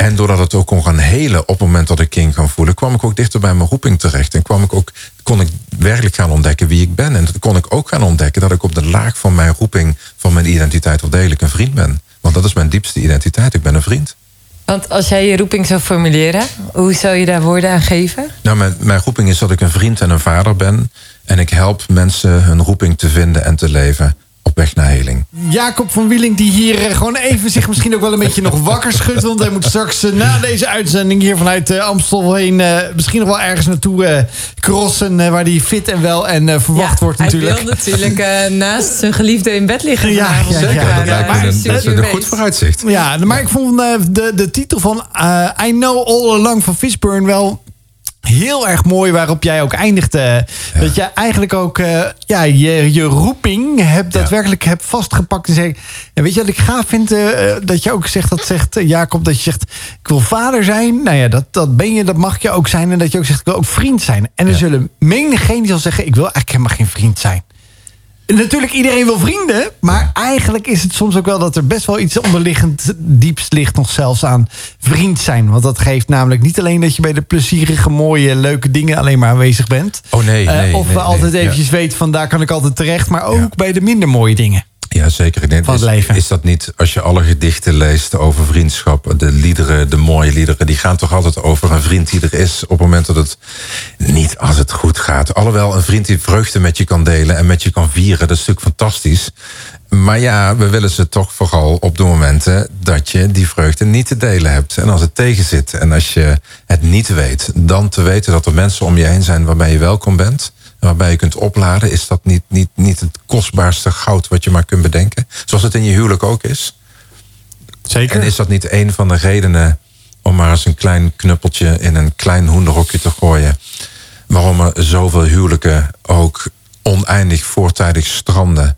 En doordat het ook kon gaan helen op het moment dat ik ging gaan voelen, kwam ik ook dichter bij mijn roeping terecht. En kwam ik ook, kon ik werkelijk gaan ontdekken wie ik ben. En kon ik ook gaan ontdekken dat ik op de laag van mijn roeping, van mijn identiteit, wel degelijk een vriend ben. Want dat is mijn diepste identiteit. Ik ben een vriend. Want als jij je roeping zou formuleren, hoe zou je daar woorden aan geven? Nou, mijn, mijn roeping is dat ik een vriend en een vader ben. En ik help mensen hun roeping te vinden en te leven op weg naar heling. Jacob van Wieling die hier eh, gewoon even zich misschien ook wel een beetje nog wakker schudt. Want hij moet straks eh, na deze uitzending hier vanuit eh, Amstel heen... eh, misschien nog wel ergens naartoe eh, crossen... waar hij fit en wel en eh, verwacht wordt natuurlijk. Hij wil natuurlijk naast zijn geliefde in bed liggen Ja, vanavond. ja, ja, Zeker, dat maar, lijkt me een- dat goed vooruitzicht. Ja, maar ik vond eh, de, de titel van eh, I Know All Along van Fishburne wel heel erg mooi waarop jij ook eindigde. Dat jij eigenlijk ook eh, ja, je, je roeping hebt, Ja. daadwerkelijk hebt vastgepakt. En zeg, en weet je wat ik gaaf vind? eh, dat je ook zegt, dat zegt eh, Jacob, dat je zegt, ik wil vader zijn. Nou ja, dat, dat ben je, dat mag je ook zijn. En dat je ook zegt, ik wil ook vriend zijn. En er Ja. zullen menigeen die zal zeggen, ik wil eigenlijk helemaal geen vriend zijn. Natuurlijk, iedereen wil vrienden. Maar eigenlijk is het soms ook wel dat er best wel iets onderliggend diepst ligt nog zelfs aan vriend zijn. Want dat geeft namelijk niet alleen dat je bij de plezierige, mooie, leuke dingen alleen maar aanwezig bent. Oh nee, Eh, nee. of nee, we altijd ja. eventjes weet van daar kan ik altijd terecht. Maar ook Ja. bij de minder mooie dingen. Ja, zeker. Van het is dat niet, als je alle gedichten leest over vriendschap, de liederen, de mooie liederen, die gaan toch altijd over een vriend die er is op het moment dat het niet als het goed gaat. Alhoewel een vriend die vreugde met je kan delen en met je kan vieren, dat is natuurlijk fantastisch. Maar ja, we willen ze toch vooral op de momenten dat je die vreugde niet te delen hebt. En als het tegen zit en als je het niet weet, dan te weten dat er mensen om je heen zijn waarbij je welkom bent. Waarbij je kunt opladen, is dat niet, niet, niet het kostbaarste goud wat je maar kunt bedenken? Zoals het in je huwelijk ook is. Zeker. En is dat niet een van de redenen om maar eens een klein knuppeltje in een klein hoenderhokje te gooien? Waarom er zoveel huwelijken ook oneindig voortijdig stranden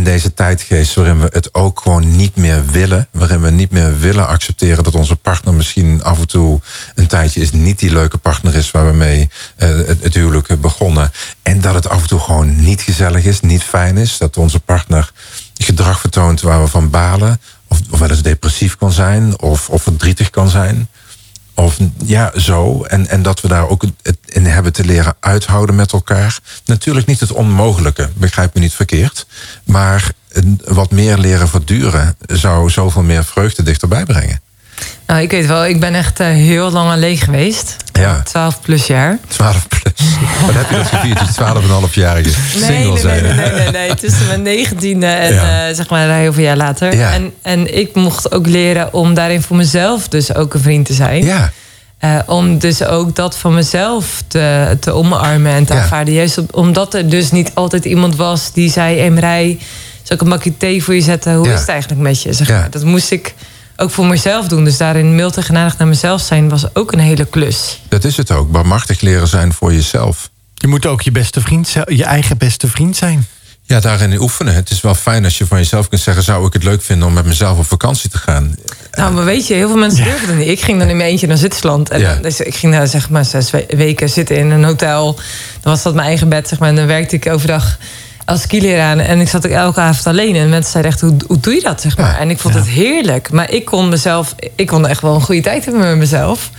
in deze tijdgeest waarin we het ook gewoon niet meer willen. Waarin we niet meer willen accepteren dat onze partner misschien af en toe een tijdje is niet die leuke partner is waar we mee uh, het, het huwelijk begonnen. En dat het af en toe gewoon niet gezellig is, niet fijn is. Dat onze partner gedrag vertoont waar we van balen. Of, of wel eens depressief kan zijn of, of verdrietig kan zijn. Of ja, zo. En, en dat we daar ook het in hebben te leren uithouden met elkaar. Natuurlijk niet het onmogelijke, begrijp me niet verkeerd. Maar wat meer leren verduren zou zoveel meer vreugde dichterbij brengen. Nou, ik weet wel, ik ben echt uh, heel lang alleen geweest. Ja. 12 plus jaar. 12 plus. [LAUGHS] Wat heb je dat gevierd? Dus 12,5 jarige nee, single nee, zijn. Nee, nee, nee, nee, Tussen mijn negentiende en Ja. uh, zeg maar heel veel jaar later. Ja. En, en ik mocht ook leren om daarin voor mezelf dus ook een vriend te zijn. Ja, Uh, om dus ook dat van mezelf te, te omarmen en te Ja. aanvaarden. Juist op- omdat er dus niet altijd iemand was die zei... Emerij, zal ik een bakje thee voor je zetten? Hoe is het eigenlijk met je? Zeg maar. Dat moest ik ook voor mezelf doen. Dus daarin mild en genadig naar mezelf zijn... was ook een hele klus. dat is het ook. Barmachtig leren zijn voor jezelf. Je moet ook je beste vriend, zijn- je eigen beste vriend zijn. Ja, daarin oefenen. Het is wel fijn als je van jezelf kunt zeggen... zou ik het leuk vinden om met mezelf op vakantie te gaan? Nou, maar weet je, heel veel mensen durven dat niet. Ik ging dan in mijn eentje naar Zwitserland. En Ja. dan- dus ik ging daar zeg maar zes we- weken zitten in een hotel. Dan was dat mijn eigen bed, zeg maar. En dan werkte ik overdag als skileraar. En ik zat ook elke avond alleen. En mensen zeiden echt, hoe, hoe doe je dat, zeg maar? Ja. En ik vond het heerlijk. Maar ik kon mezelf... Ik kon echt wel een goede tijd hebben met mezelf.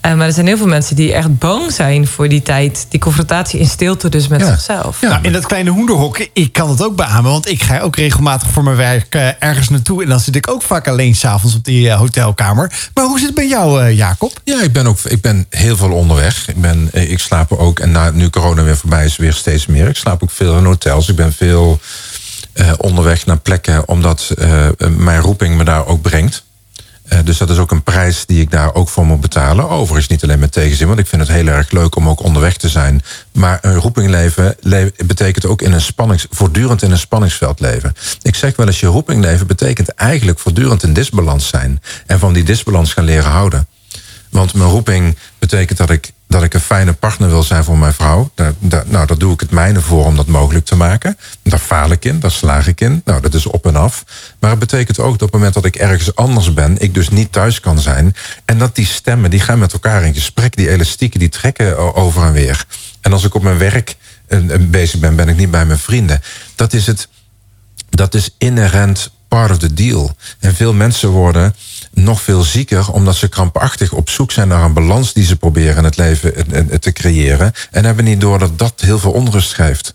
Eh, maar er zijn heel veel mensen die echt bang zijn voor die tijd. Die confrontatie in stilte dus met Ja. zichzelf. Ja. nou, in dat kleine hoenderhok, ik kan het ook beamen. Want ik ga ook regelmatig voor mijn werk eh, ergens naartoe. En dan zit ik ook vaak alleen s'avonds op die eh, hotelkamer. Maar hoe zit het bij jou, eh, Jacob? Ja, ik ben ook ik ben heel veel onderweg. Ik, ben, ik slaap ook, en na, nu corona weer voorbij is, weer steeds meer. Ik slaap ook veel in hotels. Ik ben veel eh, onderweg naar plekken, omdat eh, mijn roeping me daar ook brengt. Eh, dus dat is ook een prijs die ik daar ook voor moet betalen. Overigens niet alleen met tegenzin, want ik vind het heel erg leuk om ook onderweg te zijn. Maar een roeping leven le- betekent ook in een spannings, voortdurend in een spanningsveld leven. Ik zeg wel eens, je roeping leven betekent eigenlijk voortdurend in disbalans zijn. En van die disbalans gaan leren houden. Want mijn roeping betekent dat ik, dat ik een fijne partner wil zijn voor mijn vrouw. Daar, daar, nou, daar doe ik het mijne voor om dat mogelijk te maken. Daar faal ik in, daar slaag ik in. Nou, dat is op en af. Maar het betekent ook dat op het moment dat ik ergens anders ben... ik dus niet thuis kan zijn. En dat die stemmen, die gaan met elkaar in gesprek. Die elastieken, die trekken over en weer. En als ik op mijn werk eh, eh, bezig ben, ben ik niet bij mijn vrienden. Dat is het dat is inherent part of the deal. En veel mensen worden nog veel zieker omdat ze krampachtig op zoek zijn naar een balans die ze proberen in het leven eh, eh, te creëren. En hebben niet door dat dat heel veel onrust geeft.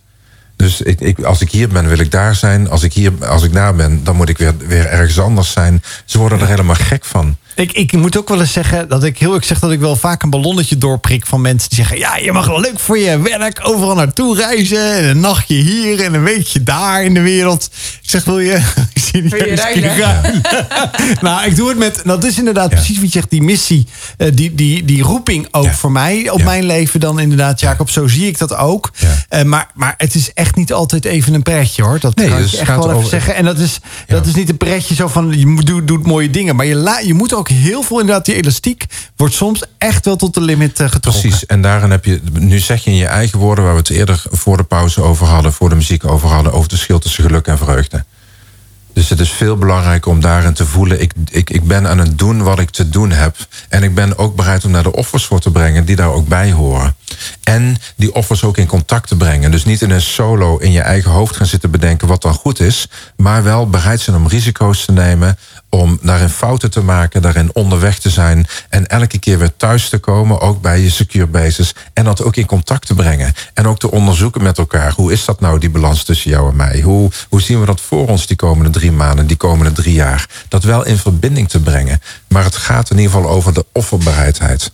Dus ik, ik, als ik hier ben, wil ik daar zijn. Als ik, hier, als ik daar ben, dan moet ik weer, weer ergens anders zijn. Ze worden er helemaal gek van. Ik, ik moet ook wel eens zeggen dat ik heel ik zeg dat ik wel vaak een ballonnetje doorprik van mensen die zeggen: Ja, je mag wel leuk voor je werk overal naartoe reizen. En een nachtje hier en een weekje daar in de wereld. Ik zeg: Wil je, [LAUGHS] serieus Wil je kunnen ruilen? gaan? nou, ik doe het met. Dat is inderdaad Ja. precies wat je zegt, die missie, eh, die, die, die roeping ook Ja. voor mij op Ja. mijn leven dan inderdaad, Jacob. Zo zie ik dat ook. Ja. Eh, maar, maar het is echt niet altijd even een pretje hoor. Dat Nee, kan dus ik het echt gaat wel even over- zeggen. En dat is, dat is niet een pretje zo van je moet, doet, doet mooie dingen. Maar je, la, je moet ook heel veel inderdaad, die elastiek wordt soms echt wel tot de limit eh, getrokken. Precies, en daarin heb je, nu zeg je in je eigen woorden, waar we het eerder voor de pauze over hadden, voor de muziek over hadden, over het verschil tussen geluk en vreugde. Dus het is veel belangrijker om daarin te voelen, ik, ik, ik ben aan het doen wat ik te doen heb. En ik ben ook bereid om daar de offers voor te brengen die daar ook bij horen. En die offers ook in contact te brengen. Dus niet in een solo in je eigen hoofd gaan zitten bedenken wat dan goed is. Maar wel bereid zijn om risico's te nemen. Om daarin fouten te maken, daarin onderweg te zijn. En elke keer weer thuis te komen, ook bij je secure basis. En dat ook in contact te brengen. En ook te onderzoeken met elkaar. Hoe is dat nou, die balans tussen jou en mij? Hoe, hoe zien we dat voor ons die komende drie maanden, die komende drie jaar? Dat wel in verbinding te brengen. Maar het gaat in ieder geval over de offerbereidheid.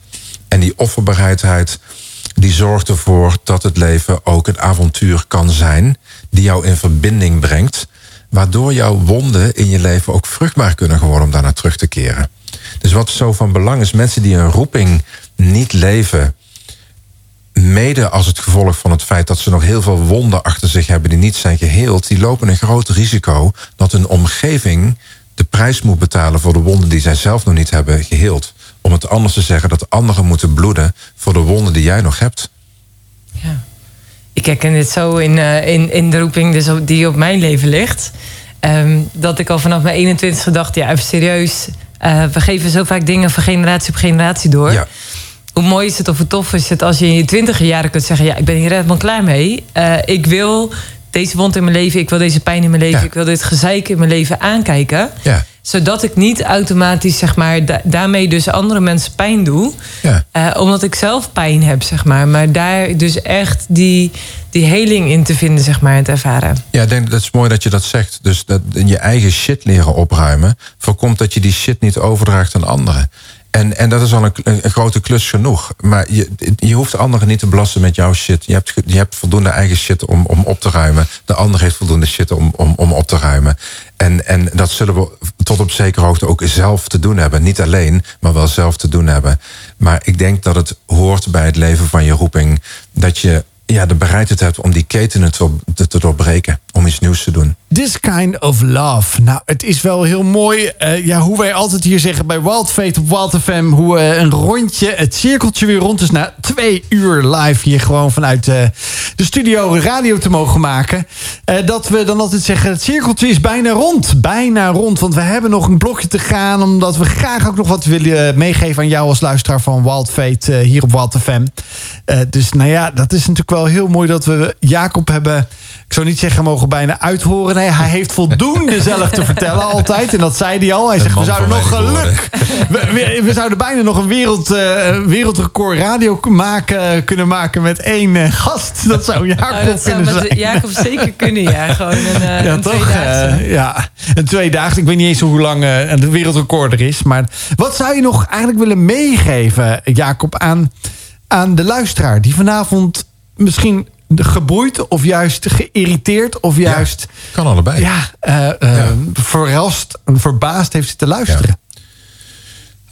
En die offerbereidheid die zorgt ervoor dat het leven ook een avontuur kan zijn. Die jou in verbinding brengt. Waardoor jouw wonden in je leven ook vruchtbaar kunnen worden om daarna terug te keren. Dus wat zo van belang is, mensen die een roeping niet leven mede als het gevolg van het feit dat ze nog heel veel wonden achter zich hebben die niet zijn geheeld, die lopen een groot risico dat hun omgeving de prijs moet betalen voor de wonden die zij zelf nog niet hebben geheeld. Om het anders te zeggen, dat anderen moeten bloeden voor de wonden die jij nog hebt. Ik herken dit zo in, uh, in, in de roeping dus op, die op mijn leven ligt. Um, dat ik al vanaf mijn 21ste dacht, ja, even serieus. Uh, we geven zo vaak dingen van generatie op generatie door. Ja. Hoe mooi is het of hoe tof is het als je in je twintige jaren kunt zeggen... ja, ik ben hier helemaal klaar mee. Uh, ik wil deze wond in mijn leven, ik wil deze pijn in mijn leven... Ja. ik wil dit gezeik in mijn leven aankijken. Ja. Zodat ik niet automatisch, zeg maar, da daarmee dus andere mensen pijn doe. Ja. Uh, omdat ik zelf pijn heb, zeg maar. Maar daar dus echt die, die heling in te vinden, zeg maar, en te ervaren. Ja, ik denk dat het is mooi dat je dat zegt. Dus dat je eigen shit leren opruimen... voorkomt dat je die shit niet overdraagt aan anderen. En, en dat is al een, grote klus genoeg. Maar je, je hoeft anderen niet te belasten met jouw shit. Je hebt, je hebt voldoende eigen shit om, om op te ruimen. De ander heeft voldoende shit om, om, om op te ruimen. En, en dat zullen we tot op zekere hoogte ook zelf te doen hebben. Niet alleen, maar wel zelf te doen hebben. Maar ik denk dat het hoort bij het leven van je roeping... dat je ja, de bereidheid hebt om die ketenen te, te, doorbreken. Om iets nieuws te doen. This kind of love. Nou, het is wel heel mooi. Uh, ja, hoe wij altijd hier zeggen bij Wild Fate op Wild FM. Hoe uh, een rondje, het cirkeltje weer rond is. Na twee uur live hier gewoon vanuit uh, de studio radio te mogen maken. dat we dan altijd zeggen, het cirkeltje is bijna rond. Bijna rond, want we hebben nog een blokje te gaan. Omdat we graag ook nog wat willen meegeven aan jou als luisteraar van Wild Fate hier op Wild FM. dus nou ja, dat is natuurlijk wel heel mooi dat we Jacob hebben... Ik zou niet zeggen mogen bijna uithoren. Nee, hij heeft voldoende [LAUGHS] zelf te vertellen altijd. En dat zei hij al. Hij zegt, we zouden nog geluk... We, we, we, zouden bijna nog een wereld, uh, wereldrecord radio maken, kunnen maken met één uh, gast. Dat zou Jacob oh, dat kunnen zou zijn. Jacob zeker kunnen, ja. Gewoon een, uh, [LAUGHS] ja, een toch? ja, een tweedaagse. Ik weet niet eens hoe lang het wereldrecord er is. Maar wat zou je nog eigenlijk willen meegeven, Jacob, aan, aan de luisteraar... die vanavond misschien geboeid of juist geïrriteerd of juist... Ja, kan allebei. Ja, uh, uh, ja. verrast en verbaasd heeft zitten luisteren. Ja.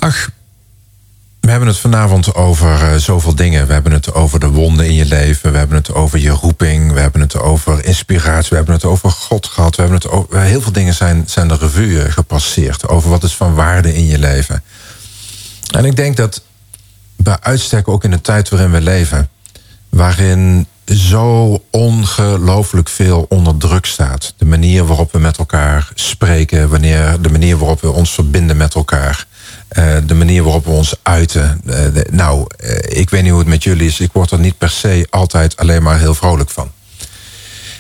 Ach, we hebben het vanavond over uh, zoveel dingen. We hebben het over de wonden in je leven. We hebben het over je roeping. We hebben het over inspiratie. We hebben het over God gehad. We hebben het over, heel veel dingen zijn, zijn de revue gepasseerd. Over wat is van waarde in je leven. En ik denk dat bij uitstek ook in de tijd waarin we leven... waarin zo ongelooflijk veel onder druk staat. De manier waarop we met elkaar spreken, wanneer, de manier waarop we ons verbinden met elkaar. Uh, de manier waarop we ons uiten. De, nou, uh, ik weet niet hoe het met jullie is. Ik word er niet per se altijd alleen maar heel vrolijk van.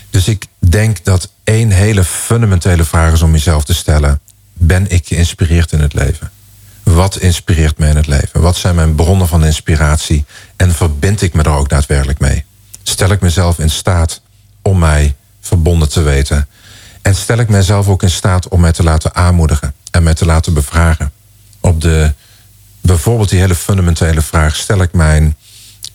Dus ik denk dat één hele fundamentele vraag is om jezelf te stellen. Ben ik geïnspireerd in het leven? Wat inspireert mij in het leven? Wat zijn mijn bronnen van inspiratie? En verbind ik me er ook daadwerkelijk mee? Stel ik mezelf in staat om mij verbonden te weten? En stel ik mezelf ook in staat om mij te laten aanmoedigen en mij te laten bevragen? Op de bijvoorbeeld die hele fundamentele vraag: stel ik mijn,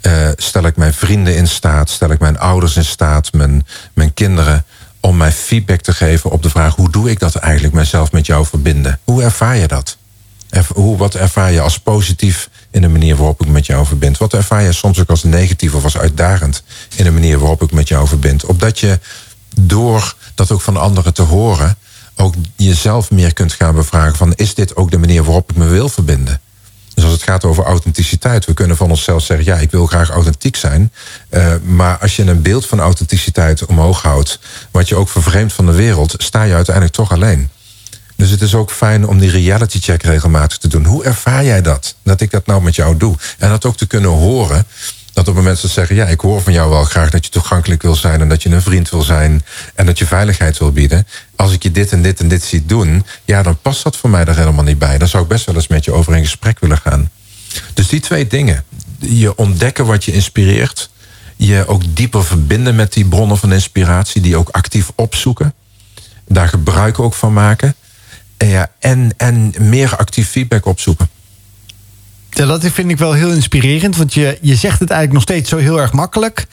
uh, stel ik mijn vrienden in staat, stel ik mijn ouders in staat, mijn, mijn kinderen, om mij feedback te geven op de vraag: hoe doe ik dat eigenlijk mezelf met jou verbinden? Hoe ervaar je dat? Hoe, wat ervaar je als positief in de manier waarop ik met jou verbind? Wat ervaar je soms ook als negatief of als uitdagend in de manier waarop ik met jou verbind? Opdat je door dat ook van anderen te horen, ook jezelf meer kunt gaan bevragen van is dit ook de manier waarop ik me wil verbinden? Dus als het gaat over authenticiteit, we kunnen van onszelf zeggen, ja, ik wil graag authentiek zijn. Uh, maar als je een beeld van authenticiteit omhoog houdt, wat je ook vervreemdt van de wereld, sta je uiteindelijk toch alleen. Dus het is ook fijn om die reality check regelmatig te doen. Hoe ervaar jij dat? Dat ik dat nou met jou doe. En dat ook te kunnen horen. Dat op mensen zeggen, ja, ik hoor van jou wel graag dat je toegankelijk wil zijn en dat je een vriend wil zijn en dat je veiligheid wil bieden. Als ik je dit en dit en dit zie doen, ja, dan past dat voor mij er helemaal niet bij. Dan zou ik best wel eens met je over in gesprek willen gaan. Dus die twee dingen. Je ontdekken wat je inspireert. Je ook dieper verbinden met die bronnen van inspiratie, die ook actief opzoeken. Daar gebruik ook van maken. En, ja, en, en meer actief feedback opzoeken. Ja, dat vind ik wel heel inspirerend. Want je, je zegt het eigenlijk nog steeds zo heel erg makkelijk.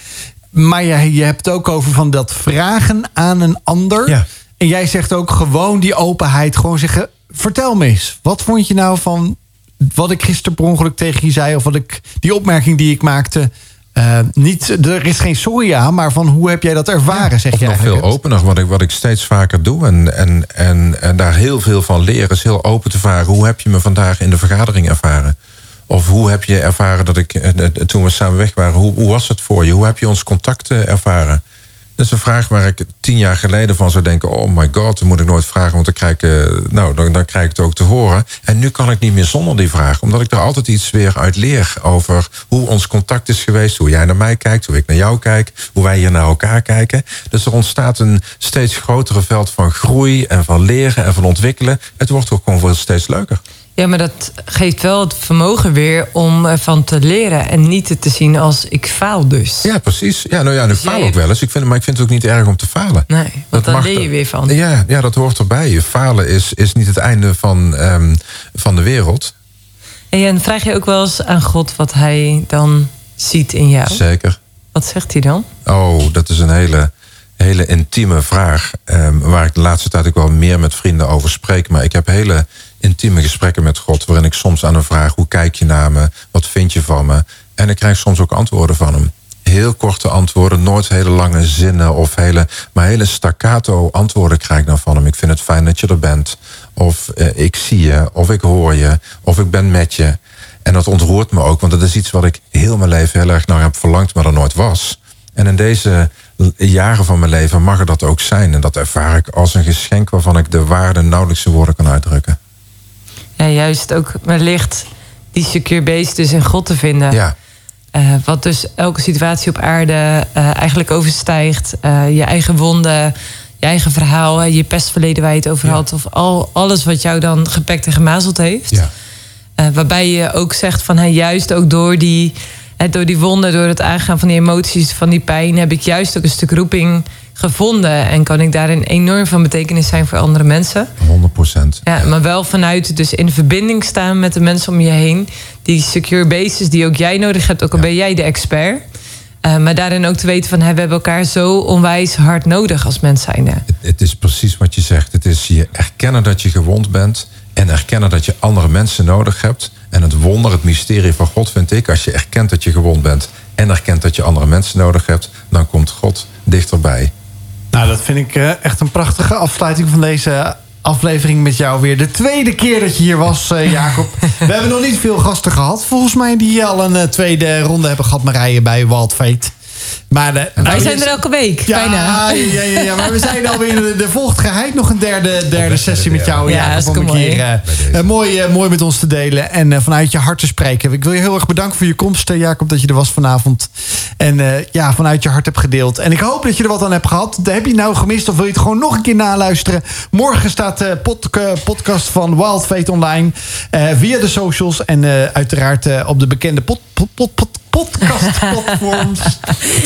Maar je, je hebt het ook over van dat vragen aan een ander. Ja. En jij zegt ook gewoon die openheid. Gewoon zeggen, vertel me eens. Wat vond je nou van wat ik gisteren per ongeluk tegen je zei? Of wat ik, die opmerking die ik maakte. Eh, niet, er is geen soja, maar van hoe heb jij dat ervaren, zeg Of je nog veel opener, wat ik, wat ik steeds vaker doe. En, en, en, en daar heel veel van leren, is heel open te vragen. Hoe heb je me vandaag in de vergadering ervaren? Of hoe heb je ervaren dat ik, eh, eh, toen we samen weg waren, hoe, hoe was het voor je? Hoe heb je ons contact eh, ervaren? Dat is een vraag waar ik tien jaar geleden van zou denken... oh my god, dat moet ik nooit vragen, want dan krijg ik, eh, nou, dan, dan krijg ik het ook te horen. En nu kan ik niet meer zonder die vraag. Omdat ik er altijd iets weer uit leer over hoe ons contact is geweest... hoe jij naar mij kijkt, hoe ik naar jou kijk... hoe wij hier naar elkaar kijken. Dus er ontstaat een steeds grotere veld van groei... en van leren en van ontwikkelen. Het wordt ook gewoon veel steeds leuker. Ja, maar dat geeft wel het vermogen weer om ervan te leren. En niet het te zien als ik faal dus. Ja, precies. Ja, nou ja, nu Dus faal ook wel eens. Ik vind, maar ik vind het ook niet erg om te falen. Nee, want Dat mag leer je er- weer van. Ja, ja, dat hoort erbij. Falen is, is niet het einde van, ehm, van de wereld. En en vraag je ook wel eens aan God wat hij dan ziet in jou? Zeker. Wat zegt hij dan? Oh, dat is een hele, hele intieme vraag. ehm, waar ik de laatste tijd ook wel meer met vrienden over spreek. Maar ik heb hele intieme gesprekken met God. Waarin ik soms aan hem vraag: hoe kijk je naar me? Wat vind je van me? En ik krijg soms ook antwoorden van hem. Heel korte antwoorden, nooit hele lange zinnen of hele, maar hele staccato antwoorden krijg ik dan van hem. Ik vind het fijn dat je er bent. Of eh, ik zie je, of ik hoor je, of ik ben met je. En dat ontroert me ook, want dat is iets wat ik heel mijn leven heel erg naar heb verlangd, maar er nooit was. En in deze jaren van mijn leven mag er dat ook zijn. En dat ervaar ik als een geschenk waarvan ik de waarde nauwelijks in woorden kan uitdrukken. Ja, juist ook wellicht die secure base dus in God te vinden. Ja, Eh, wat dus elke situatie op aarde eh, eigenlijk overstijgt. Eh, je eigen wonden, je eigen verhaal, je pestverleden waar je het over Ja. had. Of al, alles wat jou dan gepekt en gemazeld heeft. ja. Waarbij je ook zegt van hey, juist ook door die, door die wonden, door het aangaan van die emoties, van die pijn, heb ik juist ook een stuk roeping gevonden. En kan ik daarin enorm van betekenis zijn voor andere mensen. 100 procent. Ja, maar wel vanuit dus in verbinding staan met de mensen om je heen. Die secure bases die ook jij nodig hebt, ook al Ja. ben jij de expert. Eh, maar daarin ook te weten van hè, we hebben elkaar zo onwijs hard nodig als mens zijnde. Het, het is precies wat je zegt. Het is je erkennen dat je gewond bent. En erkennen dat je andere mensen nodig hebt. En het wonder, het mysterie van God vind ik... als je erkent dat je gewond bent... en erkent dat je andere mensen nodig hebt... dan komt God dichterbij. Nou, dat vind ik eh, echt een prachtige afsluiting van deze aflevering met jou weer. De tweede keer dat je hier was, eh, Jacob. [LAUGHS] We hebben nog niet veel gasten gehad. Volgens mij die al een eh, tweede ronde hebben gehad, Marije, bij Wild Maar de, Wij nou, zijn er elke week, ja, bijna. Ja, ja, ja, maar we zijn alweer. Er volgt geheid nog een derde, derde sessie met jou. Ja, om een mooi. eh, eh, mooi, eh, mooi met ons te delen. En eh, vanuit je hart te spreken. Ik wil je heel erg bedanken voor je komst, eh, Jacob, dat je er was vanavond. En eh, ja, vanuit je hart hebt gedeeld. En ik hoop dat je er wat aan hebt gehad. Heb je nou gemist of wil je het gewoon nog een keer naluisteren? Morgen staat de podcast van Wild Fate online. eh, via de socials. En eh, uiteraard eh, op de bekende pod, pod, pod, pod- podcastplatforms. [LAUGHS]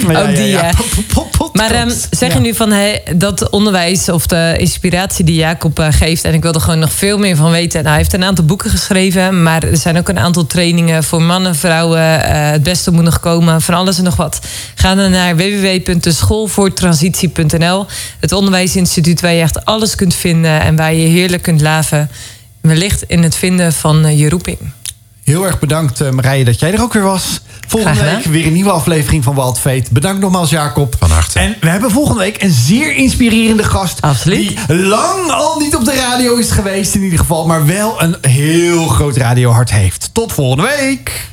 Ja, Ook die, ja. Podcast. Maar ehm, zeg je nu van hey, dat onderwijs of de inspiratie die Jacob eh, geeft... en ik wil er gewoon nog veel meer van weten. Nou, hij heeft een aantal boeken geschreven... maar er zijn ook een aantal trainingen voor mannen, vrouwen. eh, het beste moet nog komen, van alles en nog wat. Ga dan naar www.schoolvoortransitie.nl. Het onderwijsinstituut waar je echt alles kunt vinden... en waar je heerlijk kunt laven. Wellicht in het vinden van eh, je roeping. Heel erg bedankt eh, Marije dat jij er ook weer was. Volgende week weer een nieuwe aflevering van Wild Fate. Bedankt nogmaals Jacob. Van harte. En we hebben volgende week een zeer inspirerende gast. Absoluut. Die lang al niet op de radio is geweest in ieder geval. Maar wel een heel groot radiohart heeft. Tot volgende week.